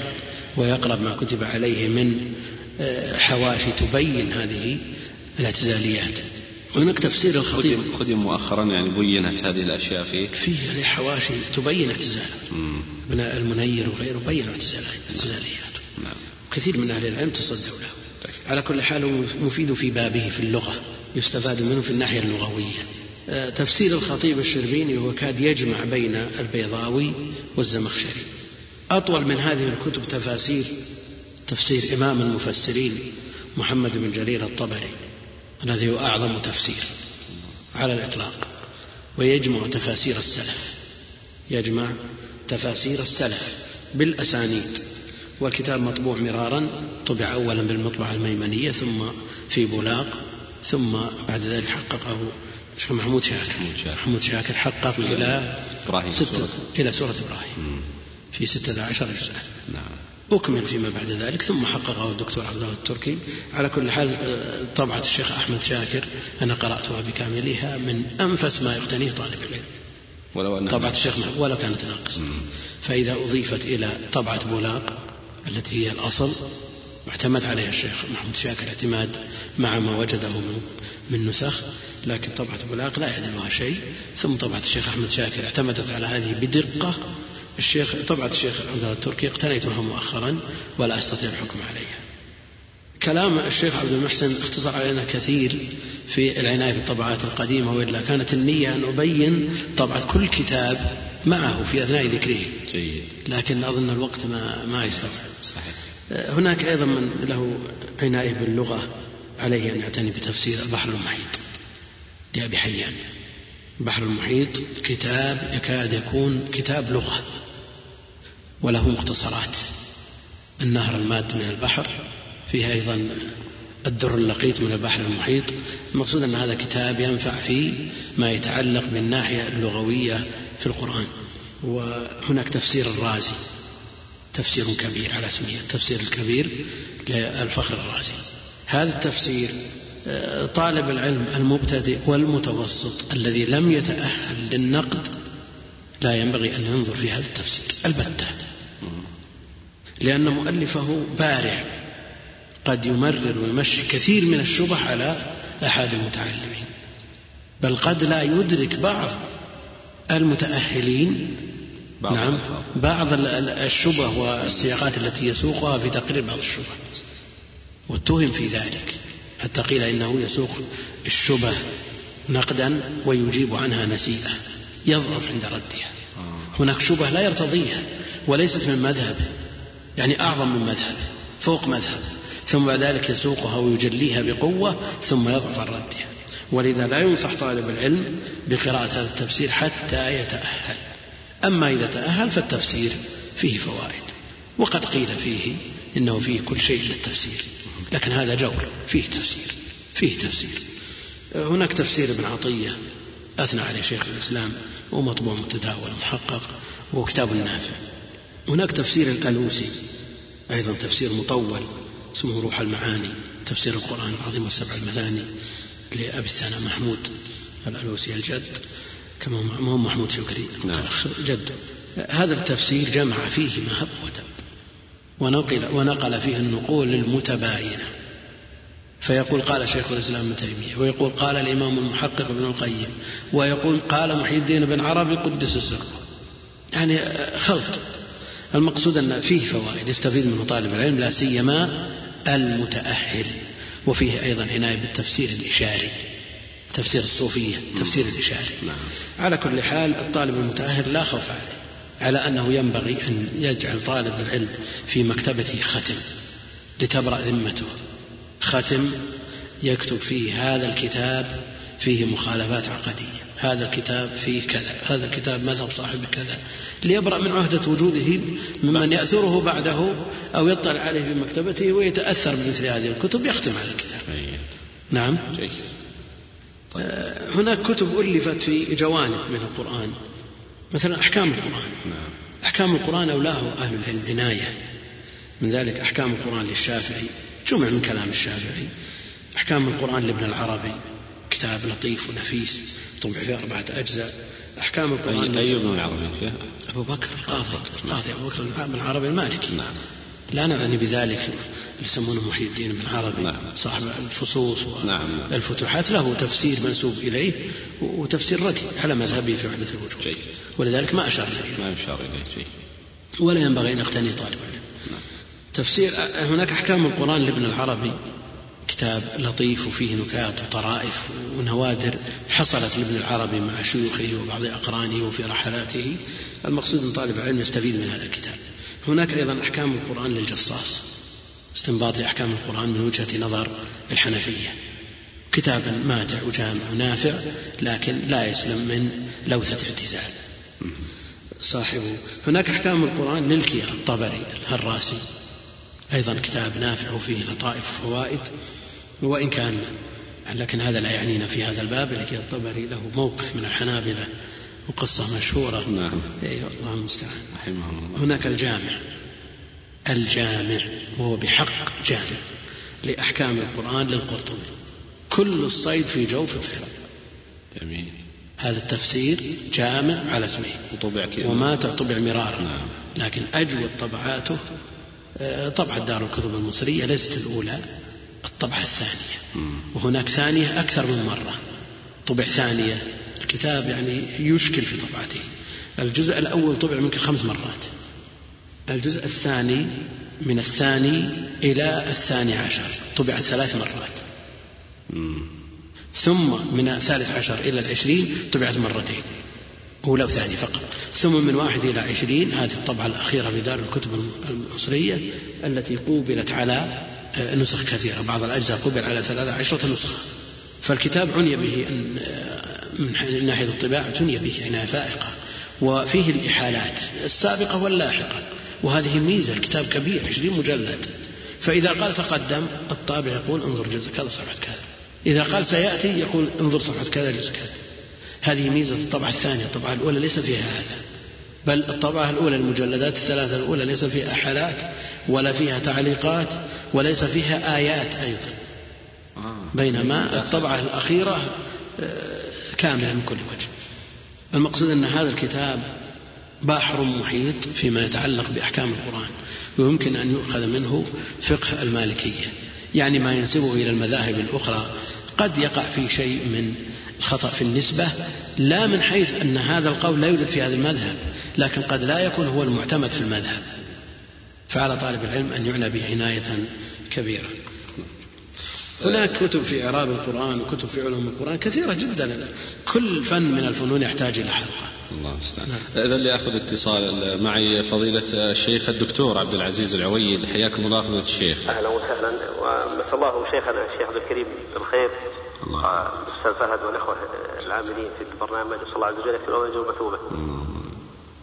Speaker 2: ويقرأ ما كتب عليه من آه، حواشي تبين هذه الاعتزاليات. هناك تفسير الخطيب.
Speaker 1: خدم مؤخرا يعني بينت هذه الأشياء فيه
Speaker 2: فيه حواشي تبين اعتزاله. المنير وغيره بين اعتزاليات نعم. كثير من أهل العلم تصدوا له. طيب. على كل حال مفيد في بابه في اللغة يستفاد منه في الناحية اللغوية. آه، تفسير الخطيب الشربيني هو كاد يجمع بين البيضاوي والزمخشري. أطول من هذه الكتب تفاسير تفسير إمام المفسرين محمد بن جرير الطبري. الذي هو أعظم تفسير على الإطلاق ويجمع تفاسير السلف يجمع تفاسير السلف بالأسانيد والكتاب مطبوع مرارا طبع أولا بالمطبعة الميمنية ثم في بولاق ثم بعد ذلك حققه الشيخ محمود شاكر. محمود شاكر. حقق إلى إبراهيم إلى سورة إبراهيم في ستة عشر جزءا. نعم. أكمل فيما بعد ذلك ثم حققه الدكتور عبد الله التركي. على كل حال آه، طبعة الشيخ أحمد شاكر أنا قرأتها بكاملها من أنفس ما يقتنيه طالب العلم. ولو أنها طبعة الشيخ ولو كانت ناقصة. فإذا أضيفت إلى طبعة بولاق التي هي الأصل واعتمد عليها الشيخ محمود شاكر اعتماد مع ما وجده من من نسخ لكن طبعة بولاق لا يعدلها شيء. ثم طبعة الشيخ أحمد شاكر اعتمدت على هذه بدقة الشيخ طبعة الشيخ عبد الله التركي اقتنيتها مؤخرا ولا أستطيع الحكم عليها كلام الشيخ عبد المحسن اختصر علينا كثير في العناية بالطبعات القديمة وإلا كانت النية أن أبين طبعة كل كتاب معه في أثناء ذكره. جيد. لكن أظن الوقت ما ما يستطيع صحيح. هناك أيضا من له عناية باللغة عليه أن يعتني بتفسير البحر المحيط. لأبي حيان البحر المحيط كتاب يكاد يكون كتاب لغة. وله مختصرات. النهر الماد من البحر فيها أيضا الدر اللقيط من البحر المحيط. المقصود أن هذا كتاب ينفع في ما يتعلق بالناحية اللغوية في القرآن. وهناك تفسير الرازي تفسير كبير على اسمه التفسير الكبير للفخر الرازي. هذا التفسير آه، طالب العلم المبتدئ والمتوسط الذي لم يتأهل للنقد لا ينبغي أن ينظر في هذا التفسير. البتة. لأن مؤلفه بارع. قد يمرر ويمشي كثير من الشبه على أحد المتعلمين. بل قد لا يدرك بعض المتأهلين. بعض نعم. بعض الشبه والسياقات التي يسوقها في تقرير بعض الشبه. واتهم في ذلك. حتى قيل إنه يسوق الشبه نقدا ويجيب عنها نسيئة. يضعف عند ردها. هناك شبه لا يرتضيها وليست من مذهبه يعني أعظم من مذهبه فوق مذهبه ثم بعد ذلك يسوقها ويجليها بقوة ثم يضعف عن ردها. ولذا لا ينصح طالب العلم بقراءة هذا التفسير حتى يتأهل. أما إذا تأهل فالتفسير فيه فوائد وقد قيل فيه إنه فيه كل شيء للتفسير لكن هذا جور فيه تفسير فيه تفسير. هناك تفسير ابن عطية أثنى عليه شيخ الإسلام ومطبوع متداول محقق وكتاب نافع. هناك تفسير الألوسي أيضا تفسير مطول اسمه روح المعاني تفسير القرآن العظيم والسبع المثاني لأبي الثناء محمود الألوسي الجد كما هو محمود شكري نعم. جده هذا التفسير جمع فيه ما هب ودب ونقل, ونقل فيه النقول المتباينة فيقول قال شيخ الإسلام ابن تيمية ويقول قال الإمام المحقق ابن القيم ويقول قال محي الدين بن عربي قدس سره يعني خلط. المقصود أن فيه فوائد يستفيد منه طالب العلم لا سيما المتأهل. وفيه أيضا عناية بالتفسير الإشاري. تفسير الصوفية تفسير الإشاري. نعم. على كل حال الطالب المتأهل لا خوف عليه على أنه ينبغي أن يجعل طالب العلم في مكتبته ختم لتبرأ ذمته. ختم يكتب فيه هذا الكتاب فيه مخالفات عقدية. هذا الكتاب فيه كذا هذا الكتاب مذهب صاحب كذا ليبرأ من عهدة وجوده ممن يأثره بعده أو يطلع عليه في مكتبته ويتأثر بمثل هذه الكتب يختم على الكتاب. نعم. جيد. طيب. هناك كتب ألفت في جوانب من القرآن مثلا أحكام القرآن. نعم. أحكام القرآن أولاه أهل العلم عناية من ذلك أحكام القرآن للشافعي جمع من كلام الشافعي. أحكام القرآن لابن العربي. كتاب لطيف ونفيس طبع في أربعة أجزاء أحكام القرآن
Speaker 1: أي ابن العربي
Speaker 2: أبو بكر القاضي القاضي أبو بكر بن العربي المالكي نعم لا نعني بذلك اللي يسمونه محي الدين بن عربي نعم. صاحب الفصوص والفتوحات نعم. له تفسير منسوب إليه وتفسير ردي على مذهبه في وحدة الوجود جيد. ولذلك ما أشار إليه
Speaker 1: ما أشار إليه جيد.
Speaker 2: ولا ينبغي أن يقتني طالب العلم نعم. تفسير هناك أحكام القرآن لابن العربي كتاب لطيف وفيه نكات وطرائف ونوادر حصلت لابن العربي مع شيوخه وبعض أقرانه وفي رحلاته. المقصود أن طالب العلم يستفيد من هذا الكتاب. هناك أيضا أحكام القرآن للجصاص. استنباط أحكام القرآن من وجهة نظر الحنفية. كتاب ماتع وجامع ونافع لكن لا يسلم من لوثة اعتزال. صاحبه هناك أحكام القرآن للكير الطبري الهراسي. أيضا كتاب نافع وفيه لطائف وفوائد. وإن كان لكن هذا لا يعنينا في هذا الباب لكن الطبري له موقف من الحنابلة وقصة مشهورة.
Speaker 1: نعم.
Speaker 2: أي الله المستعان. رحمه الله. هناك الجامع. الجامع وهو بحق جامع لأحكام القرآن للقرطبي. كل الصيد في جوف الفرع جميل. هذا التفسير جامع على اسمه. وطبع وما طبع مرارا. نعم. لكن أجود طبعاته آه، طبعة دار الكتب المصرية ليست الأولى. الطبعة الثانية. وهناك ثانية أكثر من مرة. طبع ثانية. الكتاب يعني يشكل في طبعته الجزء الأول طبع يمكن خمس مرات. الجزء الثاني من الثاني إلى الثاني عشر. طبع ثلاث مرات. ثم من الثالث عشر إلى العشرين طبعت مرتين. أولى وثانية فقط. ثم من واحد إلى عشرين. هذه الطبعة الأخيرة في دار الكتب المصرية التي قوبلت على نسخ كثيرة بعض الأجزاء قبل على ثلاثة عشرة نسخة فالكتاب عني به من ناحية الطباعة عني به عناية فائقة. وفيه الإحالات السابقة واللاحقة. وهذه ميزة الكتاب كبير عشرين مجلد. فإذا قال تقدم الطابع يقول انظر جزء كذا صفحة كذا. إذا قال سيأتي يقول انظر صفحة كذا جزء كذا هذه ميزة الطبعة الثانية الطبعة الأولى ليس فيها هذا. بل الطبعة الأولى المجلدات الثلاثة الأولى ليس فيها حالات ولا فيها تعليقات وليس فيها آيات أيضا. آه. بينما الطبعة الأخيرة آه، كاملة من كل وجه. المقصود أن هذا الكتاب بحر محيط فيما يتعلق بأحكام القرآن ويمكن أن يؤخذ منه فقه المالكية. يعني ما ينسبه إلى المذاهب الأخرى. قد يقع فيه شيء من الخطأ في النسبة لا من حيث أن هذا القول لا يوجد في هذا المذهب. لكن قد لا يكون هو المعتمد في المذهب. فعلى طالب العلم أن يعنى به عناية كبيرة. هناك كتب في إعراب القرآن وكتب في علوم القرآن كثيرة جدا. كل فن من الفنون يحتاج إلى حلقة.
Speaker 1: الله المستعان نعم. إذا اللي أخذ اتصال معي فضيلة الشيخ الدكتور عبد العزيز العويد حياكم الله فضيلة الشيخ.
Speaker 4: أهلا وسهلا. ومسا الله شيخنا الشيخ عبد الكريم بالخير. الله. الأستاذ فهد والإخوة العاملين في البرنامج. صلى الله عز وجل أجر مثوبة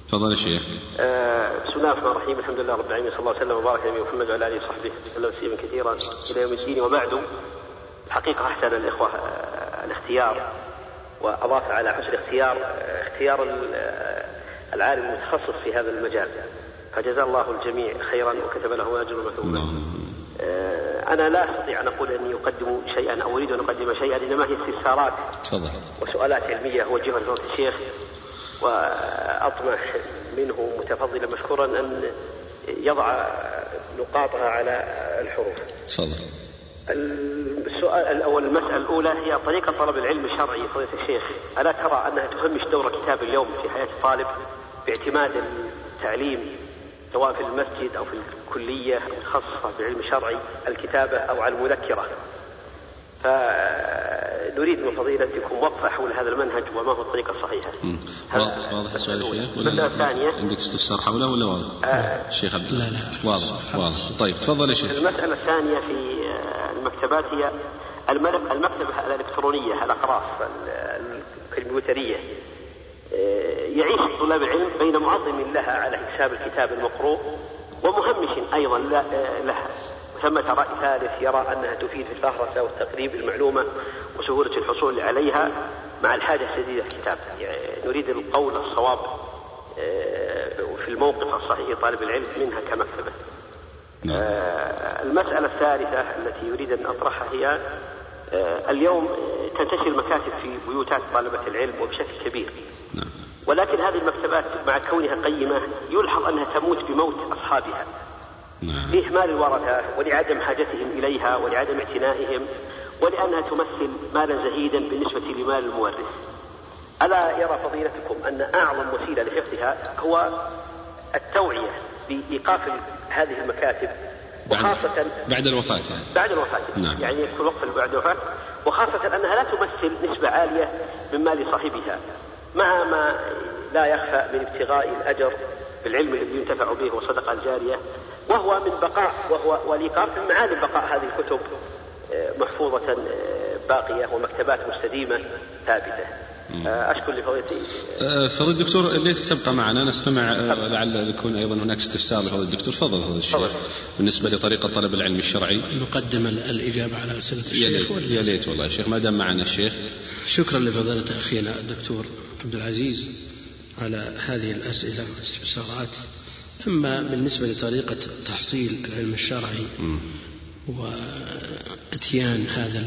Speaker 1: تفضل يا شيخ.
Speaker 4: آه بسم الله الرحمن الرحيم. الحمد لله رب العالمين. صلى الله وسلم وبارك على محمد وعلى آله وصحبه وسلم تسليما كثيرا. إلى يوم الدين. وبعد الحقيقة احسن الإخوة آه الاختيار وأضاف على حسن الاختيار آه اختيار العالم المتخصص في هذا المجال. فجزا الله الجميع خيرا وكتب له اجر مثوبا. أنا لا أستطيع أن أقول أني أقدم شيئا أو أريد أن أقدم شيئا إنما هي استفسارات وسؤالات علمية. اوجهها لفضيله الشيخ. وأطمح منه متفضلا مشكورا أن يضع نقاطها على الحروف.
Speaker 1: تفضل.
Speaker 4: السؤال الأول المسألة الأولى هي طريقة طلب العلم الشرعي فضيلة الشيخ. ألا ترى أنها تهمش دور كتاب اليوم في حياة الطالب باعتماد التعليم سواء في المسجد أو في الكلية المتخصصة بالعلم الشرعي الكتابة أو على المذكرة؟ فنريد من فضيلتكم وقفة حول هذا المنهج وما هو الطريقة الصحيحة.
Speaker 1: واضح السؤال يا شيخ ولا الثانية؟ عندك استفسار حوله ولا واضح؟ آه. الشيخ عبد
Speaker 2: لا لا
Speaker 1: واضح واضح. طيب تفضل يا شيخ.
Speaker 4: المسألة الثانية في المكتبات هي المكتبة الإلكترونية الأقراص الكمبيوترية آه، يعيش طلاب العلم بين معظم لها على حساب الكتاب المقروء ومهمش أيضا آه، لها. ثمة رأي ثالث يرى أنها تفيد في الفهرسة والتقريب المعلومة وسهولة الحصول عليها مع الحاجة الشديدة الكتاب يعني نريد القول الصواب آه، في الموقف الصحيح طالب العلم منها كمكتبة نعم. آه، المسألة الثالثة التي يريد أن أطرحها هي آه، اليوم تنتشر المكاتب في بيوتات طلبة العلم وبشكل كبير نعم. ولكن هذه المكتبات مع كونها قيمة يلحظ أنها تموت بموت أصحابها نعم. لإهمال الورثة ولعدم حاجتهم إليها ولعدم اعتنائهم ولأنها تمثل مالا زهيدا بالنسبة لمال المورث ألا يرى فضيلتكم أن أعظم وسيلة لحفظها هو التوعية بإيقاف هذه المكاتب
Speaker 1: وخاصة بعد الوفاة
Speaker 4: يعني. بعد الوفاة نعم. يعني يدخل وقت بعد الوفاة وخاصة أنها لا تمثل نسبة عالية من مال صاحبها مع ما لا يخفى من ابتغاء الأجر بالعلم الذي ينتفع به والصدقة الجارية وهو من بقاء وهو والإيقاف من معالم بقاء هذه الكتب آه، محفوظة آه، باقية ومكتبات مستديمة ثابتة. آه، أشكر لفضيلتي
Speaker 1: فضيلة الدكتور ليتك تبقى معنا نستمع لعل يكون أيضا هناك استفسار لفضيلة الدكتور. تفضل فضيلة الشيخ. بالنسبة لطريقة طلب العلم الشرعي.
Speaker 2: نقدم الإجابة على أسئلة الشيخ.
Speaker 1: يا ليت, يا ليت والله يا شيخ. ما دام معنا الشيخ
Speaker 2: شكرا لفضيلة أخينا الدكتور عبد العزيز. على هذه الأسئلة والاستفسارات. أما بالنسبة لطريقة تحصيل العلم الشرعي وأتيان هذا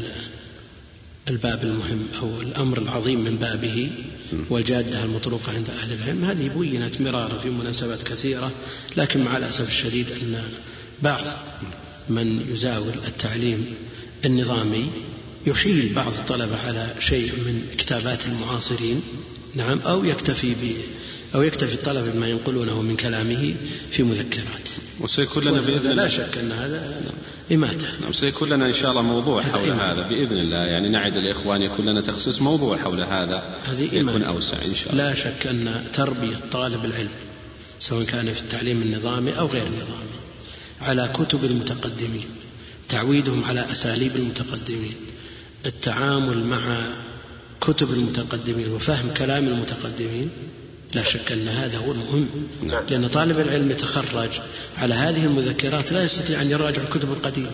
Speaker 2: الباب المهم أو الأمر العظيم من بابه والجادة المطروقة عند أهل العلم هذه بينت مرارا في مناسبات كثيرة لكن مع الأسف الشديد أن بعض من يزاول التعليم النظامي يحيل بعض الطلبة على شيء من كتابات المعاصرين نعم أو يكتفي ب أو يكتفي الطلبة بما ينقلونه من كلامه في مذكرات.
Speaker 1: وسيكون لنا بإذن
Speaker 2: الله. لا شك أن هذا إماتة.
Speaker 1: نعم سيكون لنا إن شاء الله موضوع حول إماتة. هذا بإذن الله. يعني نعد الإخوان يكون لنا تخصيص موضوع حول هذا هذه يكون إماتة. أوسع إن شاء
Speaker 2: الله. لا شك أن تربية طالب العلم سواء كان في التعليم النظامي أو غير النظامي على كتب المتقدمين تعويدهم على أساليب المتقدمين التعامل مع كتب المتقدمين وفهم كلام المتقدمين لا شك أن هذا هو المهم. لأن طالب العلم يتخرج على هذه المذكرات لا يستطيع أن يراجع الكتب القديمة.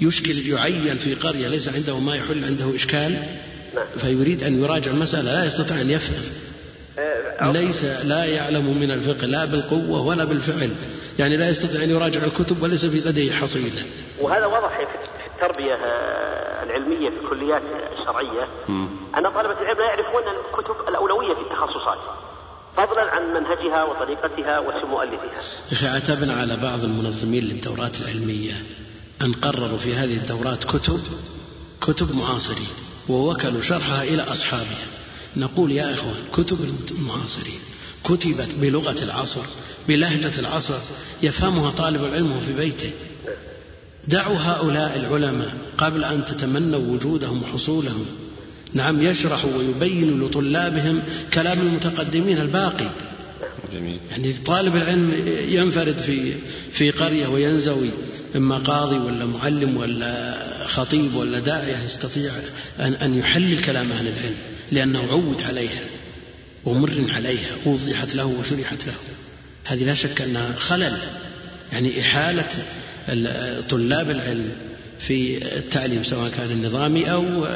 Speaker 2: يشكل يعين في قرية ليس عنده ما يحل عنده إشكال فيريد أن يراجع المسألة لا يستطيع أن يفهم. ليس لا يعلم من الفقه لا بالقوة ولا بالفعل. يعني لا يستطيع أن يراجع الكتب وليس في لديه حصيلة.
Speaker 5: وهذا واضح في التربية آه، العلمية في الكليات الشرعية أن طلبة العلم لا يعرفون الكتب الأولوية في التخصصات فضلا عن منهجها وطريقتها واسم مؤلفها.
Speaker 2: يا أخي عتبنا على بعض المنظمين للدورات العلمية أن قرروا في هذه الدورات كتب كتب معاصرين ووكلوا شرحها إلى أصحابها. نقول يا إخوان كتب المعاصرين كتبت بلغة العصر بلهجة العصر يفهمها طالب العلم في بيته. دعوا هؤلاء العلماء قبل أن تتمنوا وجودهم وحصولهم. نعم يشرح ويبين لطلابهم كلام المتقدمين الباقي. جميل. يعني طالب العلم ينفرد في في قرية وينزوي إما قاضي ولا معلم ولا خطيب ولا داعية يستطيع أن أن يحلل كلام أهل العلم لأنه عود عليها ومر عليها ووضحت له وشرحت له. هذه لا شك أنها خلل يعني إحالة طلاب العلم في التعليم سواء كان النظامي أو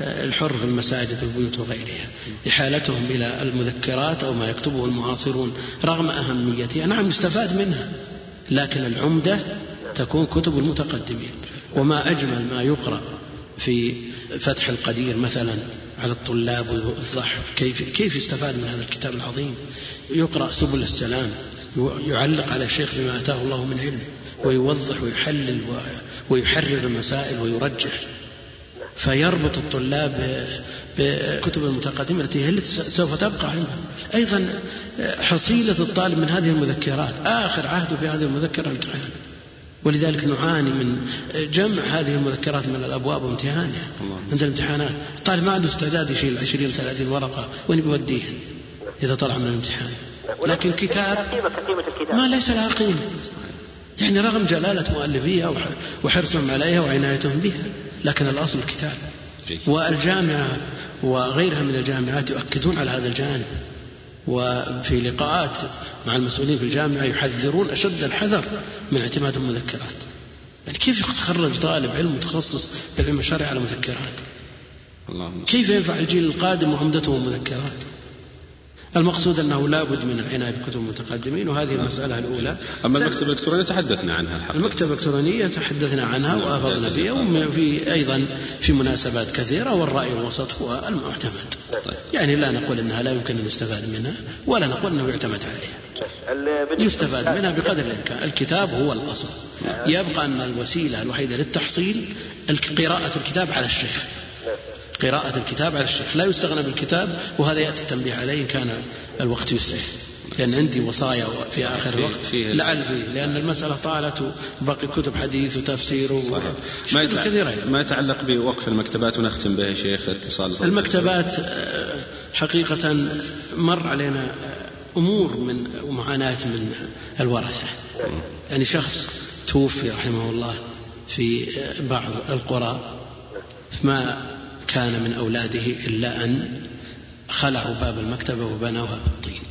Speaker 2: الحر في المساجد والبيوت وغيرها. إحالتهم إلى المذكرات أو ما يكتبه المعاصرون رغم أهميتها. نعم يستفاد منها لكن العمدة تكون كتب المتقدمين. وما أجمل ما يقرأ في فتح القدير مثلا على الطلاب ويوضح كيف كيف يستفاد من هذا الكتاب العظيم؟ يقرأ سبل السلام يعلق على الشيخ بما أتاه الله من علم. ويوضح ويحلل ويحرر المسائل ويرجح. فيربط الطلاب بكتب المتقدمة التي هي التي سوف تبقى عندهم. أيضا حصيلة الطالب من هذه المذكرات. آخر عهده في هذه المذكرة امتحان ولذلك نعاني من جمع هذه المذكرات من الأبواب وامتهانها عند الامتحانات. الطالب ما عنده استعداد يشيل 20 30 ورقة وين بيوديهن إذا طلع من الامتحان؟ لكن كتاب ما ليس لها قيمة. يعني رغم جلالة مؤلفيها وحرصهم عليها وعنايتهم بها لكن الأصل الكتاب والجامعة وغيرها من الجامعات يؤكدون على هذا الجانب. وفي لقاءات مع المسؤولين في الجامعة يحذرون أشد الحذر من اعتماد المذكرات. يعني كيف يتخرج طالب علم متخصص بالعلم الشرعي على مذكرات؟ اللهم. كيف ينفع الجيل القادم وعمدته مذكرات؟ المقصود أنه لا بد من العناية بكتب المتقدمين وهذه المسألة الأولى.
Speaker 1: أما المكتبة الإلكترونية تحدثنا عنها
Speaker 2: الحقيقة. المكتبة الإلكترونية تحدثنا عنها نعم. وأفضنا فيها وفي أيضا في مناسبات كثيرة والرأي الوسط هو المعتمد. طيب. يعني لا نقول أنها لا يمكن أن يستفاد منها ولا نقول أنه يعتمد عليها. يستفاد منها بقدر الإمكان. الكتاب هو الأصل. يبقى أن الوسيلة الوحيدة للتحصيل قراءة الكتاب على الشيخ. قراءة الكتاب على الشيخ. لا يستغنى بالكتاب وهذا يأتي التنبيه عليه إن كان الوقت يسعف. لأن عندي وصايا في آخر الوقت لعل فيه لأن المسألة طالت وبقي كتب حديث وتفسير
Speaker 1: ما يتعلق, ما يتعلق بوقف المكتبات ونختم به يا شيخ اتصال
Speaker 2: المكتبات آه، حقيقة مر علينا آه، أمور من ومعاناة من الورثة. يعني شخص توفي رحمه الله في آه، بعض القرى ما كان من أولاده إلا أن خلعوا باب المكتبة وبنوها بالطين.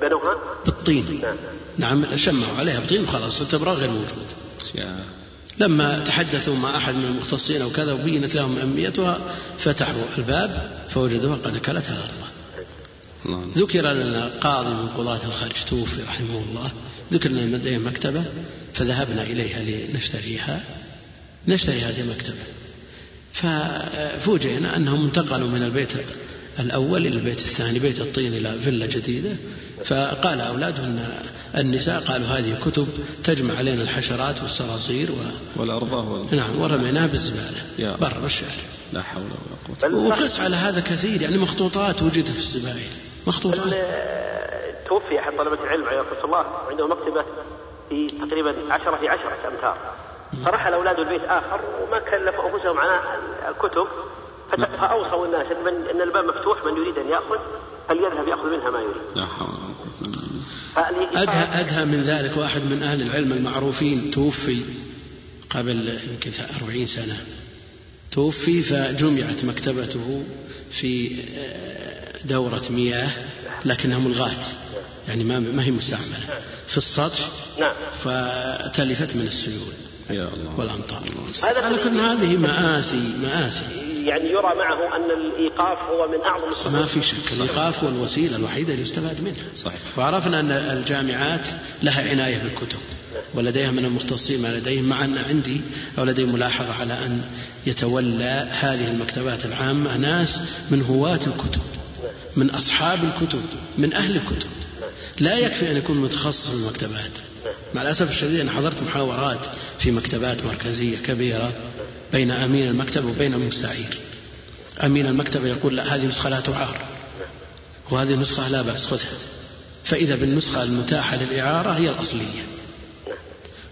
Speaker 5: بنوها؟
Speaker 2: بالطين. نعم, نعم شمعوا عليها بالطين وخلاص التبرع غير موجود. لما تحدثوا مع أحد من المختصين أو كذا وبينت لهم أهميتها فتحوا الباب فوجدوها قد أكلتها الأرض. ذكر لنا قاضي من قضاة الخارج توفي رحمه الله. ذكر لنا لديه مكتبة فذهبنا إليها لنشتريها. نشتري هذه المكتبة. ففوجئنا أنهم انتقلوا من البيت الأول إلى البيت الثاني بيت الطين إلى فيلا جديدة. فقال أولادهن النساء قالوا هذه كتب تجمع علينا الحشرات والصراصير و...
Speaker 1: والأرضاء
Speaker 2: وال... نعم ورميناها بالزبالة برا بالشارع
Speaker 1: لا حول ولا قوة
Speaker 2: وقس على هذا كثير يعني مخطوطات وجدت في الزبائن مخطوطات.
Speaker 5: توفي أحد طلبة العلم عليه رحمة الله عنده مكتبة في تقريبا عشرة في عشرة أمتار. فرحل أولاد البيت آخر وما كلفوا أنفسهم على الكتب فأوصوا الناس أن الباب مفتوح من يريد أن يأخذ فليذهب يأخذ منها ما يريد. لا
Speaker 2: أدهى, أدهى من ذلك واحد من أهل العلم المعروفين توفي قبل يمكن أربعين سنة. توفي فجمعت مكتبته في آه، دورة مياه لكنها ملغاة. يعني ما ما هي مستعملة. في السطح
Speaker 5: نعم.
Speaker 2: فتلفت من السيول
Speaker 1: يا الله.
Speaker 2: والأمطار.
Speaker 5: هذا
Speaker 2: على كل هذه مآسي مآسي.
Speaker 5: يعني يرى معه أن الإيقاف هو من أعظم
Speaker 2: ما في شك الإيقاف هو الوسيلة الوحيدة اللي يستفاد منها
Speaker 1: صحيح.
Speaker 2: وعرفنا أن الجامعات لها عناية بالكتب ولديها من المختصين ما لديهم مع أن عندي أو لدي ملاحظة على أن يتولى هذه المكتبات العامة ناس من هواة الكتب من أصحاب الكتب من أهل الكتب. لا يكفي أن يكون متخصص في المكتبات. مع الأسف الشديد أنا حضرت محاورات في مكتبات مركزية كبيرة بين أمين المكتب وبين المستعير. أمين المكتب يقول لا هذه نسخة لا تعار. وهذه النسخة لا بأس خذها. فإذا بالنسخة المتاحة للإعارة هي الأصلية.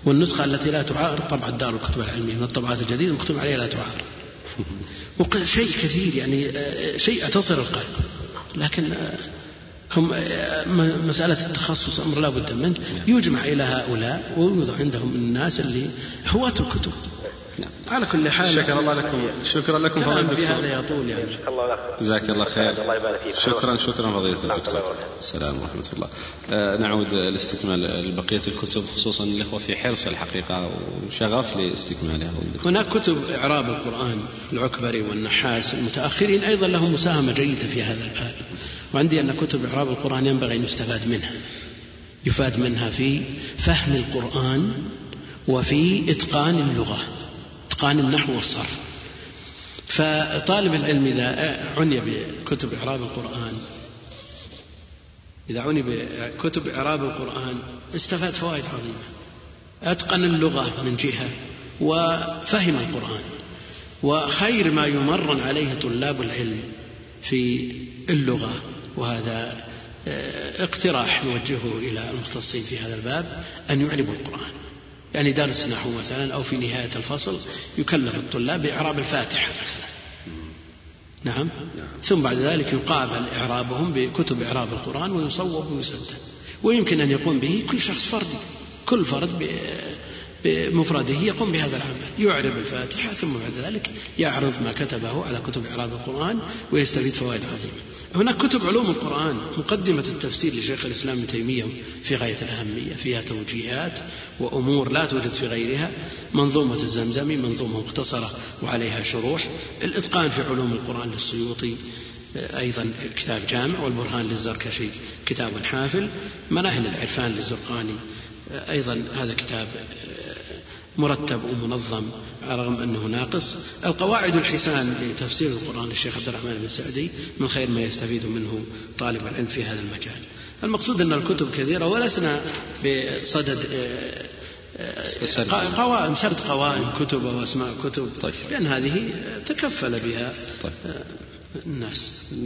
Speaker 2: والنسخة التي لا تعار طبعة دار الكتب العلمية من الطبعات الجديدة مكتوب عليها لا تعار. شيء كثير يعني آه، شيء تصل القلب. لكن آه، هم آه، مسألة التخصص أمر لا بد منه. يجمع إلى هؤلاء ويوضع عندهم الناس اللي هواة الكتب
Speaker 1: نعم.
Speaker 2: على كل حال.
Speaker 1: شكر الله لكم. شكرا لكم فضيلة الدكتور.
Speaker 2: هذا يطول يعني.
Speaker 1: جزاك الله خير.
Speaker 5: الله يبارك فيك.
Speaker 1: شكرا شكرا فضيلة
Speaker 5: نعم،
Speaker 1: الدكتور. السلام ورحمة الله. آه، نعود لاستكمال بقية الكتب خصوصا الإخوة في حرص الحقيقة وشغف لاستكمالها.
Speaker 2: هناك كتب إعراب القرآن العكبري والنحاس المتأخرين أيضا لهم مساهمة جيدة في هذا الباب. وعندي أن كتب إعراب القرآن ينبغي أن يستفاد منها. يفاد منها في فهم القرآن وفي إتقان اللغة إتقان النحو والصرف. فطالب العلم إذا عني بكتب إعراب القرآن إذا عني بكتب إعراب القرآن استفاد فوائد عظيمة. أتقن اللغة من جهة وفهم القرآن وخير ما يمرن عليه طلاب العلم في اللغة. وهذا آه، اقتراح نوجهه إلى المختصين في هذا الباب أن يعربوا القرآن. يعني درس نحو مثلا أو في نهاية الفصل يكلف الطلاب بإعراب الفاتحة مثلا. نعم. ثم بعد ذلك يقابل إعرابهم بكتب إعراب القرآن ويصوب ويسدد. ويمكن أن يقوم به كل شخص فردي. كل فرد بمفرده يقوم بهذا العمل. يعرب الفاتحة ثم بعد ذلك يعرض ما كتبه على كتب إعراب القرآن ويستفيد فوائد عظيمة. هناك كتب علوم القرآن مقدمة التفسير لشيخ الإسلام ابن تيمية في غاية الأهمية فيها توجيهات وأمور لا توجد في غيرها منظومة الزمزمي منظومة مختصرة وعليها شروح الإتقان في علوم القرآن للسيوطي أيضا كتاب جامع والبرهان للزركشي كتاب حافل مناهل العرفان للزرقاني أيضا هذا كتاب مرتب ومنظم رغم أنه ناقص القواعد الحسان لتفسير القرآن للشيخ عبد الرحمن بن سعدي من خير ما يستفيد منه طالب العلم في هذا المجال المقصود أن الكتب كثيرة ولسنا بصدد آه، آه، قوائم سرد قوائم كتب وأسماء كتب
Speaker 1: طيب.
Speaker 2: لأن هذه تكفل بها
Speaker 1: طيب.
Speaker 2: الناس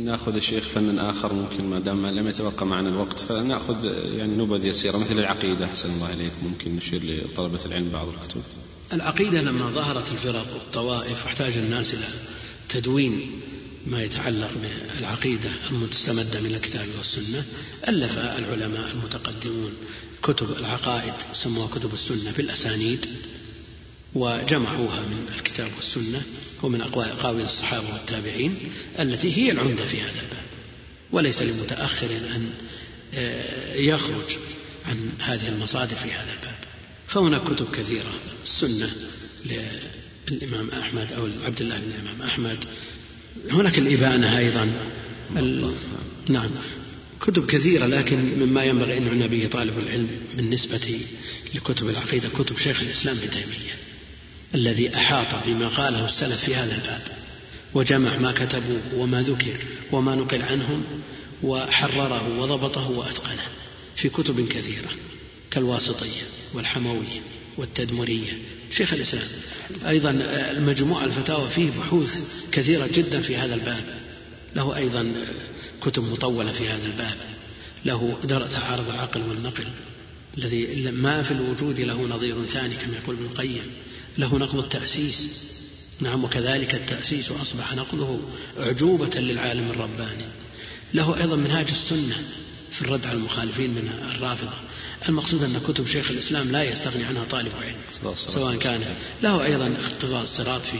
Speaker 1: ناخذ الشيخ فن آخر ممكن ما دام لم يتبقى معنا الوقت فناخذ يعني نبذ يسيرة مثل العقيدة. أحسن الله اليك ممكن نشير لطلبة العلم بعض الكتب.
Speaker 2: العقيدة لما ظهرت الفرق والطوائف أحتاج الناس إلى تدوين ما يتعلق بالعقيدة المستمدة من الكتاب والسنة. ألف العلماء المتقدمون كتب العقائد سموها كتب السنة في الاسانيد وجمعوها من الكتاب والسنة ومن أقاويل الصحابة والتابعين التي هي العمدة في هذا الباب. وليس لمتأخر أن آه، يخرج عن هذه المصادر في هذا الباب. فهناك كتب كثيرة السنة للإمام أحمد أو عبد الله بن الإمام أحمد. هناك الإبانة أيضا. نعم. كتب كثيرة لكن مما ينبغي أن يعنى به طالب العلم بالنسبة لكتب العقيدة كتب شيخ الإسلام ابن تيمية. الذي أحاط بما قاله السلف في هذا الباب وجمع ما كتبوه وما ذكر وما نقل عنهم وحرره وضبطه وأتقنه في كتب كثيرة كالواسطية والحموية والتدمرية. شيخ الإسلام أيضا المجموع الفتاوى فيه بحوث كثيرة جدا في هذا الباب. له أيضا كتب مطولة في هذا الباب. له تعارض العقل والنقل الذي ما في الوجود له نظير ثاني كما يقول ابن القيم. له نقض التأسيس. نعم وكذلك التأسيس أصبح نقضه أعجوبة للعالم الرباني. له أيضا منهاج السنة في الرد على المخالفين من الرافضة. المقصود أن كتب شيخ الإسلام لا يستغني عنها طالب علم سواء كان له أيضا اقتضاء الصراط في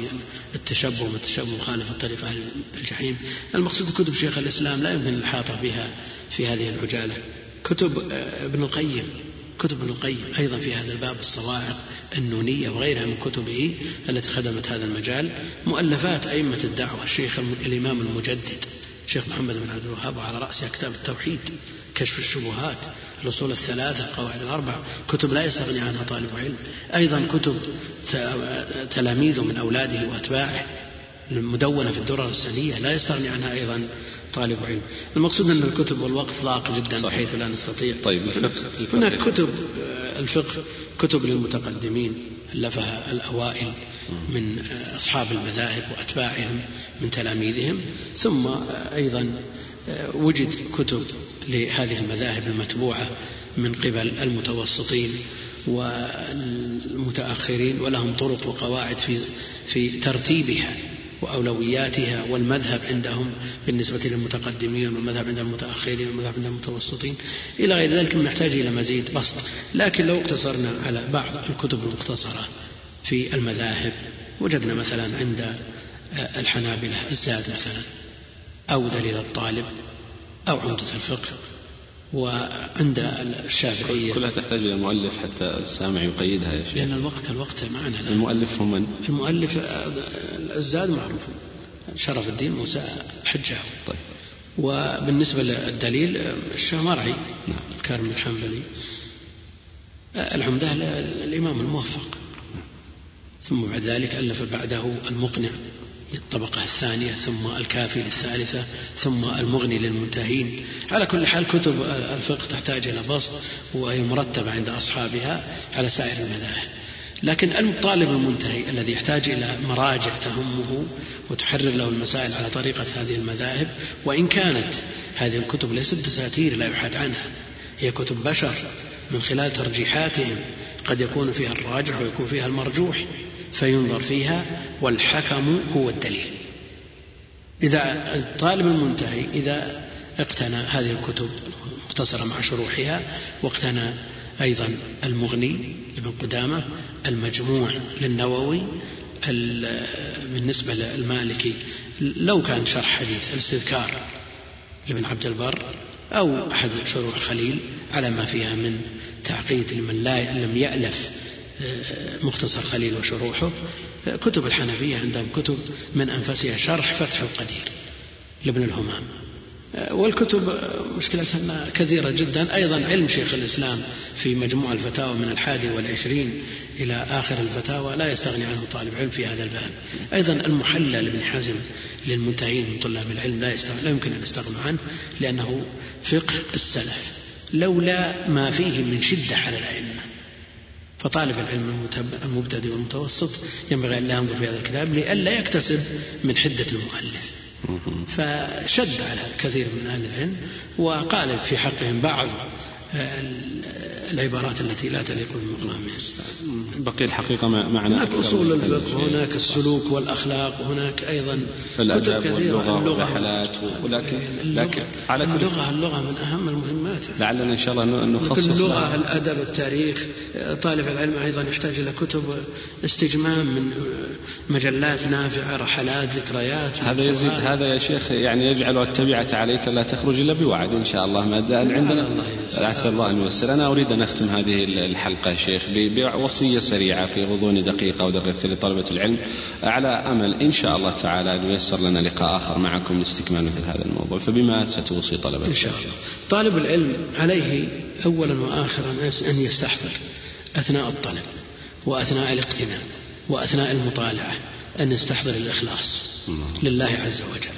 Speaker 2: التشبه والتشبه مخالف الطريق أهل الجحيم. المقصود كتب شيخ الإسلام لا يمكن الإحاطة بها في هذه العجالة. كتب آه، ابن القيم كتب ابن القيم أيضا في هذا الباب الصواعق النونية وغيرها من كتبه التي خدمت هذا المجال مؤلفات أئمة الدعوة الشيخ الإمام المجدد الشيخ محمد بن عبد الوهاب وعلى رأسها كتاب التوحيد كشف الشبهات الأصول الثلاثة القواعد الأربع كتب لا يستغني عنها طالب علم أيضا كتب تلاميذه من أولاده وأتباعه المدونة في الدرر السنية لا يستغني عنها أيضا طالب علم. المقصود أن الكتب والوقت ضاق جدا صحيح. بحيث لا نستطيع.
Speaker 1: طيب الفقه,
Speaker 2: الفقه. هناك كتب الفقه كتب للمتقدمين ألفها الأوائل من أصحاب المذاهب وأتباعهم من تلاميذهم. ثم أيضا وجد كتب لهذه المذاهب المتبوعة من قبل المتوسطين والمتأخرين ولهم طرق وقواعد في في ترتيبها. وأولوياتها والمذهب عندهم بالنسبة للمتقدمين والمذهب عند المتأخرين والمذهب عند المتوسطين. إلى غير ذلك نحتاج إلى مزيد بسط. لكن لو اقتصرنا على بعض الكتب المختصرة في المذاهب وجدنا مثلا عند الحنابلة الزاد مثلا أو دليل الطالب أو عمدة الفقه وعند الشافعية.
Speaker 1: كلها تحتاج إلى مؤلف حتى السامع يقيدها يا شيخ.
Speaker 2: لأن الوقت الوقت معنا
Speaker 1: المؤلف هو من؟
Speaker 2: المؤلف الزاد معروف. شرف الدين موسى الحجاوي
Speaker 1: طيب.
Speaker 2: وبالنسبة للدليل الشيخ مرعي نعم. الكارم الحنبلي. العمدة الإمام الموفق. ثم بعد ذلك ألف بعده المقنع. للطبقة الثانية ثم الكافي للثالثة ثم المغني للمنتهين. على كل حال كتب الفقه تحتاج إلى بسط وهي مرتبة عند أصحابها على سائر المذاهب. لكن الطالب المنتهي الذي يحتاج إلى مراجع تهمه وتحرر له المسائل على طريقة هذه المذاهب وإن كانت هذه الكتب ليست دساتير لا يبحث عنها. هي كتب بشر من خلال ترجيحاتهم قد يكون فيها الراجح ويكون فيها المرجوح. فينظر فيها والحكم هو الدليل. إذا الطالب المنتهي إذا اقتنى هذه الكتب مختصرة مع شروحها واقتنى أيضا المغني لابن قدامة المجموع للنووي بالنسبة للمالكي لو كان شرح حديث الاستذكار لابن عبد البر أو أحد شروح خليل على ما فيها من تعقيد لمن لا لم يألف مختصر خليل وشروحه. كتب الحنفية عندهم كتب من أنفسها شرح فتح القدير لابن الهمام. والكتب مشكلتها كثيرة جدا. أيضا علم شيخ الإسلام في مجموع الفتاوى من الحادي والعشرين إلى آخر الفتاوى لا يستغني عنه طالب علم في هذا الباب. أيضا المحلى لابن حزم للمنتهين من طلاب العلم لا, يستغني لا يمكن أن يستغنوا عنه لأنه فقه السلف لولا ما فيه من شدة على الأئمة. فطالب العلم المبتدئ والمتوسط ينبغي أن لا ينظر في هذا الكتاب لئلا يكتسب من حدة المؤلف. فشد على كثير من أهل العلم وقال في حقهم بعض العبارات التي لا تليق بمقامهم
Speaker 1: بقي الحقيقة معنا
Speaker 2: هناك أصول الفقه وهناك السلوك والأخلاق وهناك أيضا
Speaker 1: الأدب واللغة والرحلات ولكن لكن
Speaker 2: على اللغة اللغة من أهم المهمات.
Speaker 1: لعلنا إن شاء الله نخصص
Speaker 2: اللغة الأدب التاريخ طالب العلم أيضا يحتاج إلى كتب استجمام من مجلات نافعة رحلات ذكريات
Speaker 1: هذا يزيد هذا يا شيخ يعني يجعل التبعة عليك لا تخرج إلا بوعد إن شاء الله. ما دام عندنا عسى الله أن ييسر أنا أريد أن أختم هذه الحلقة يا شيخ بوصية سريعة في غضون دقيقة أو دقيقتين لطلبة العلم. على أمل إن شاء الله تعالى أن ييسر لنا لقاء آخر معكم لاستكمال مثل هذا الموضوع. فبما ستوصي طلبة
Speaker 2: إن شاء الله. طالب العلم عليه أولا وآخرا أن يستحضر أثناء الطلب وأثناء الاقتناء وأثناء المطالعة أن يستحضر الإخلاص لله عز وجل.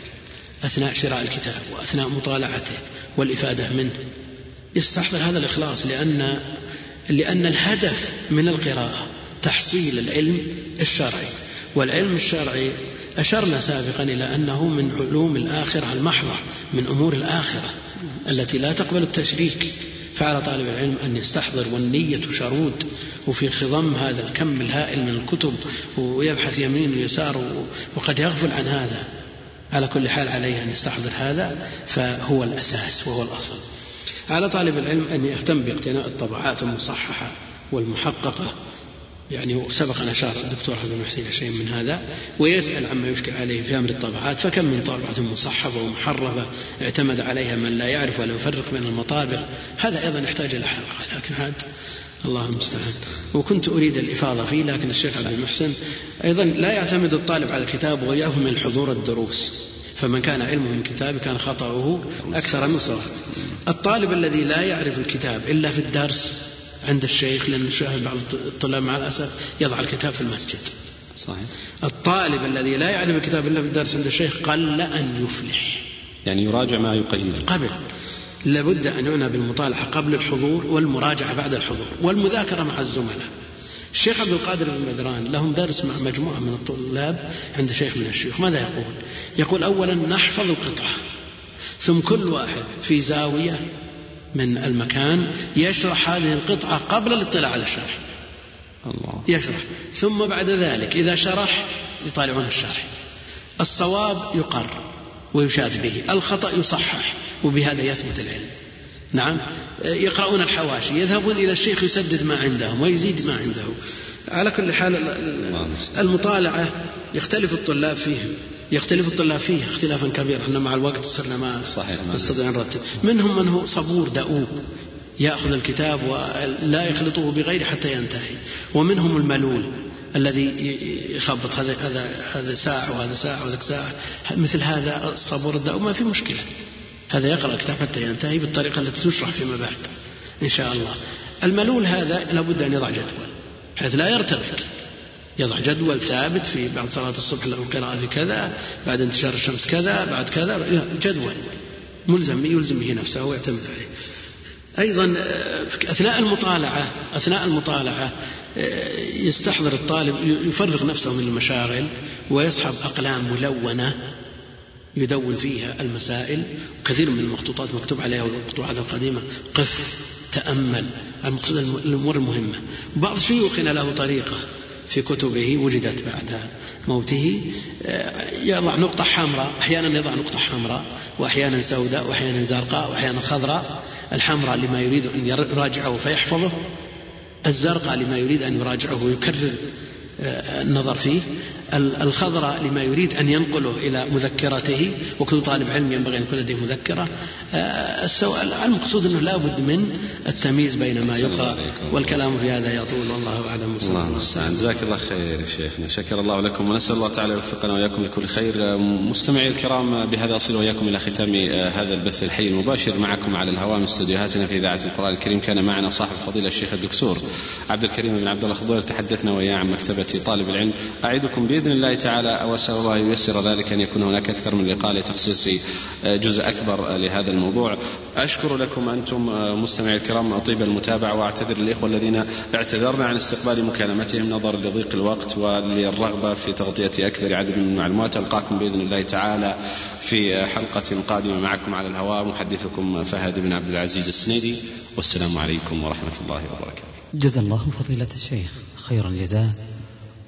Speaker 2: أثناء شراء الكتاب وأثناء مطالعته والإفادة منه يستحضر هذا الإخلاص لأن لأن الهدف من القراءة تحصيل العلم الشرعي والعلم الشرعي أشرنا سابقا إلى أنه من علوم الآخرة المحضة من أمور الآخرة التي لا تقبل التشريك. فعلى طالب العلم أن يستحضر والنية شرود وفي خضم هذا الكم الهائل من الكتب ويبحث يمين ويسار وقد يغفل عن هذا. على كل حال عليه أن يستحضر هذا فهو الأساس وهو الأصل. على طالب العلم أن يهتم باقتناء الطبعات المصححة والمحققة. يعني سبق أن أشار الدكتور عبد المحسن شيء من هذا ويسأل عما يشكل عليه في أمر الطبعات فكم من طابعة مصحفة ومحرفة اعتمد عليها من لا يعرف ولا يفرق بين المطابع. هذا أيضا يحتاج إلى حلقة لكن هذا الله المستعان وكنت أريد الإفاضة فيه لكن الشيخ عبد المحسن أيضا لا يعتمد الطالب على الكتاب ويأه من حضور الدروس. فمن كان علمه من كتاب كان خطأه أكثر من صواب الطالب الذي لا يعرف الكتاب إلا في الدرس عند الشيخ لأن نشاهد بعض الطلاب مع الأسف يضع الكتاب في المسجد.
Speaker 1: صحيح.
Speaker 2: الطالب الذي لا يعرف الكتاب إلا في الدرس عند الشيخ قل أن يفلح.
Speaker 1: يعني يراجع ما يقيده
Speaker 2: قبل. لابد أن يعنى بالمطالعة قبل الحضور والمراجعة بعد الحضور والمذاكرة مع الزملاء. الشيخ عبد القادر بن بدران لهم درس مع مجموعة من الطلاب عند شيخ من الشيوخ. ماذا يقول؟ يقول أولا نحفظ القطعة ثم كل واحد في زاوية من المكان يشرح هذه القطعة قبل الاطلاع على الشرح.
Speaker 1: الله.
Speaker 2: يشرح. ثم بعد ذلك إذا شرح يطالعون الشرح. الصواب يقر ويشاد به الخطأ يصحح وبهذا يثبت العلم. نعم. يقرؤون الحواشي يذهبون إلى الشيخ يسدد ما عندهم ويزيد ما عنده على كل حال المطالعة يختلف الطلاب فيهم يختلف الطلاب فيه اختلافا كبيرا. إحنا مع الوقت صرنا ما
Speaker 1: صحيح
Speaker 2: نستطيع نرتب. منهم من هو صبور دؤوب يأخذ الكتاب ولا يخلطه بغيره حتى ينتهي. ومنهم الملول الذي يخبط هذا هذا هذا ساعة وهذا ساعة وذاك ساعة. مثل هذا الصبور الدؤوب ما في مشكلة. هذا يقرأ الكتاب حتى ينتهي بالطريقة التي تشرح فيما بعد إن شاء الله. الملول هذا لابد أن يضع جدول بحيث لا يرتبك. يضع جدول ثابت في بعد صلاة الصبح له قراءة في كذا بعد انتشار الشمس كذا بعد كذا جدول. ملزم يلزم به نفسه ويعتمد عليه. أيضا أثناء المطالعة أثناء المطالعة يستحضر الطالب يفرغ نفسه من المشاغل ويصحب أقلام ملونة يدون فيها المسائل. كثير من المخطوطات مكتوب عليها والمقطوعات القديمة. قف تأمل. المقصود الأمور المهمة. بعض شيوخنا له طريقة. في كتبه وجدت بعد موته. آه، يضع نقطة حمراء. أحيانا يضع نقطة حمراء وأحيانا سوداء وأحيانا زرقاء وأحيانا خضراء. الحمراء لما يريد أن يراجعه فيحفظه. الزرقاء لما يريد أن يراجعه ويكرر آه، النظر فيه. الخضراء لما يريد أن ينقله إلى مذكرته وكل طالب علم ينبغي أن يكون لديه مذكرة. آه، المقصود أنه لا بد من التمييز بين ما يقرأ والكلام في هذا يطول. والله أعلم.
Speaker 1: الله المستعان. جزاك الله خير يا شيخنا. شكر الله لكم ونسأل الله تعالى يوفقنا وإياكم لكل خير. مستمعي الكرام بهذا أصل وإياكم إلى ختام آه، هذا البث الحي المباشر معكم على الهواء من استديوهاتنا في إذاعة القرآن الكريم. كان معنا صاحب فضيلة الشيخ الدكتور عبد الكريم بن عبد الله خضير تحدثنا وإياه عن مكتبة طالب العلم. أعدكم بإذن الله تعالى وأسأل الله ييسر ذلك أن يكون هناك أكثر من لقاء لتخصيص جزء أكبر لهذا الموضوع. أشكر لكم أنتم مستمعي الكرام طيب المتابعة وأعتذر للإخوة الذين اعتذرنا عن استقبال مكالمتهم نظرا لضيق الوقت وللرغبة في تغطية أكبر عدد من المعلومات. ألقاكم بإذن الله تعالى في حلقة قادمة معكم على الهواء. محدثكم فهد بن عبد العزيز السنيدي. والسلام عليكم ورحمة الله وبركاته.
Speaker 6: جزا الله فضيلة الشيخ خير الجزاء.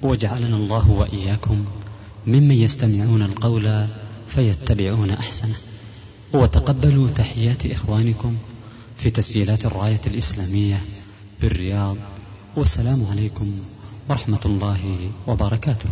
Speaker 6: وجعلنا الله وإياكم ممن يستمعون القول فيتبعون أحسنه. وتقبلوا تحيات إخوانكم في تسجيلات الراية الإسلامية بالرياض والسلام عليكم ورحمة الله وبركاته.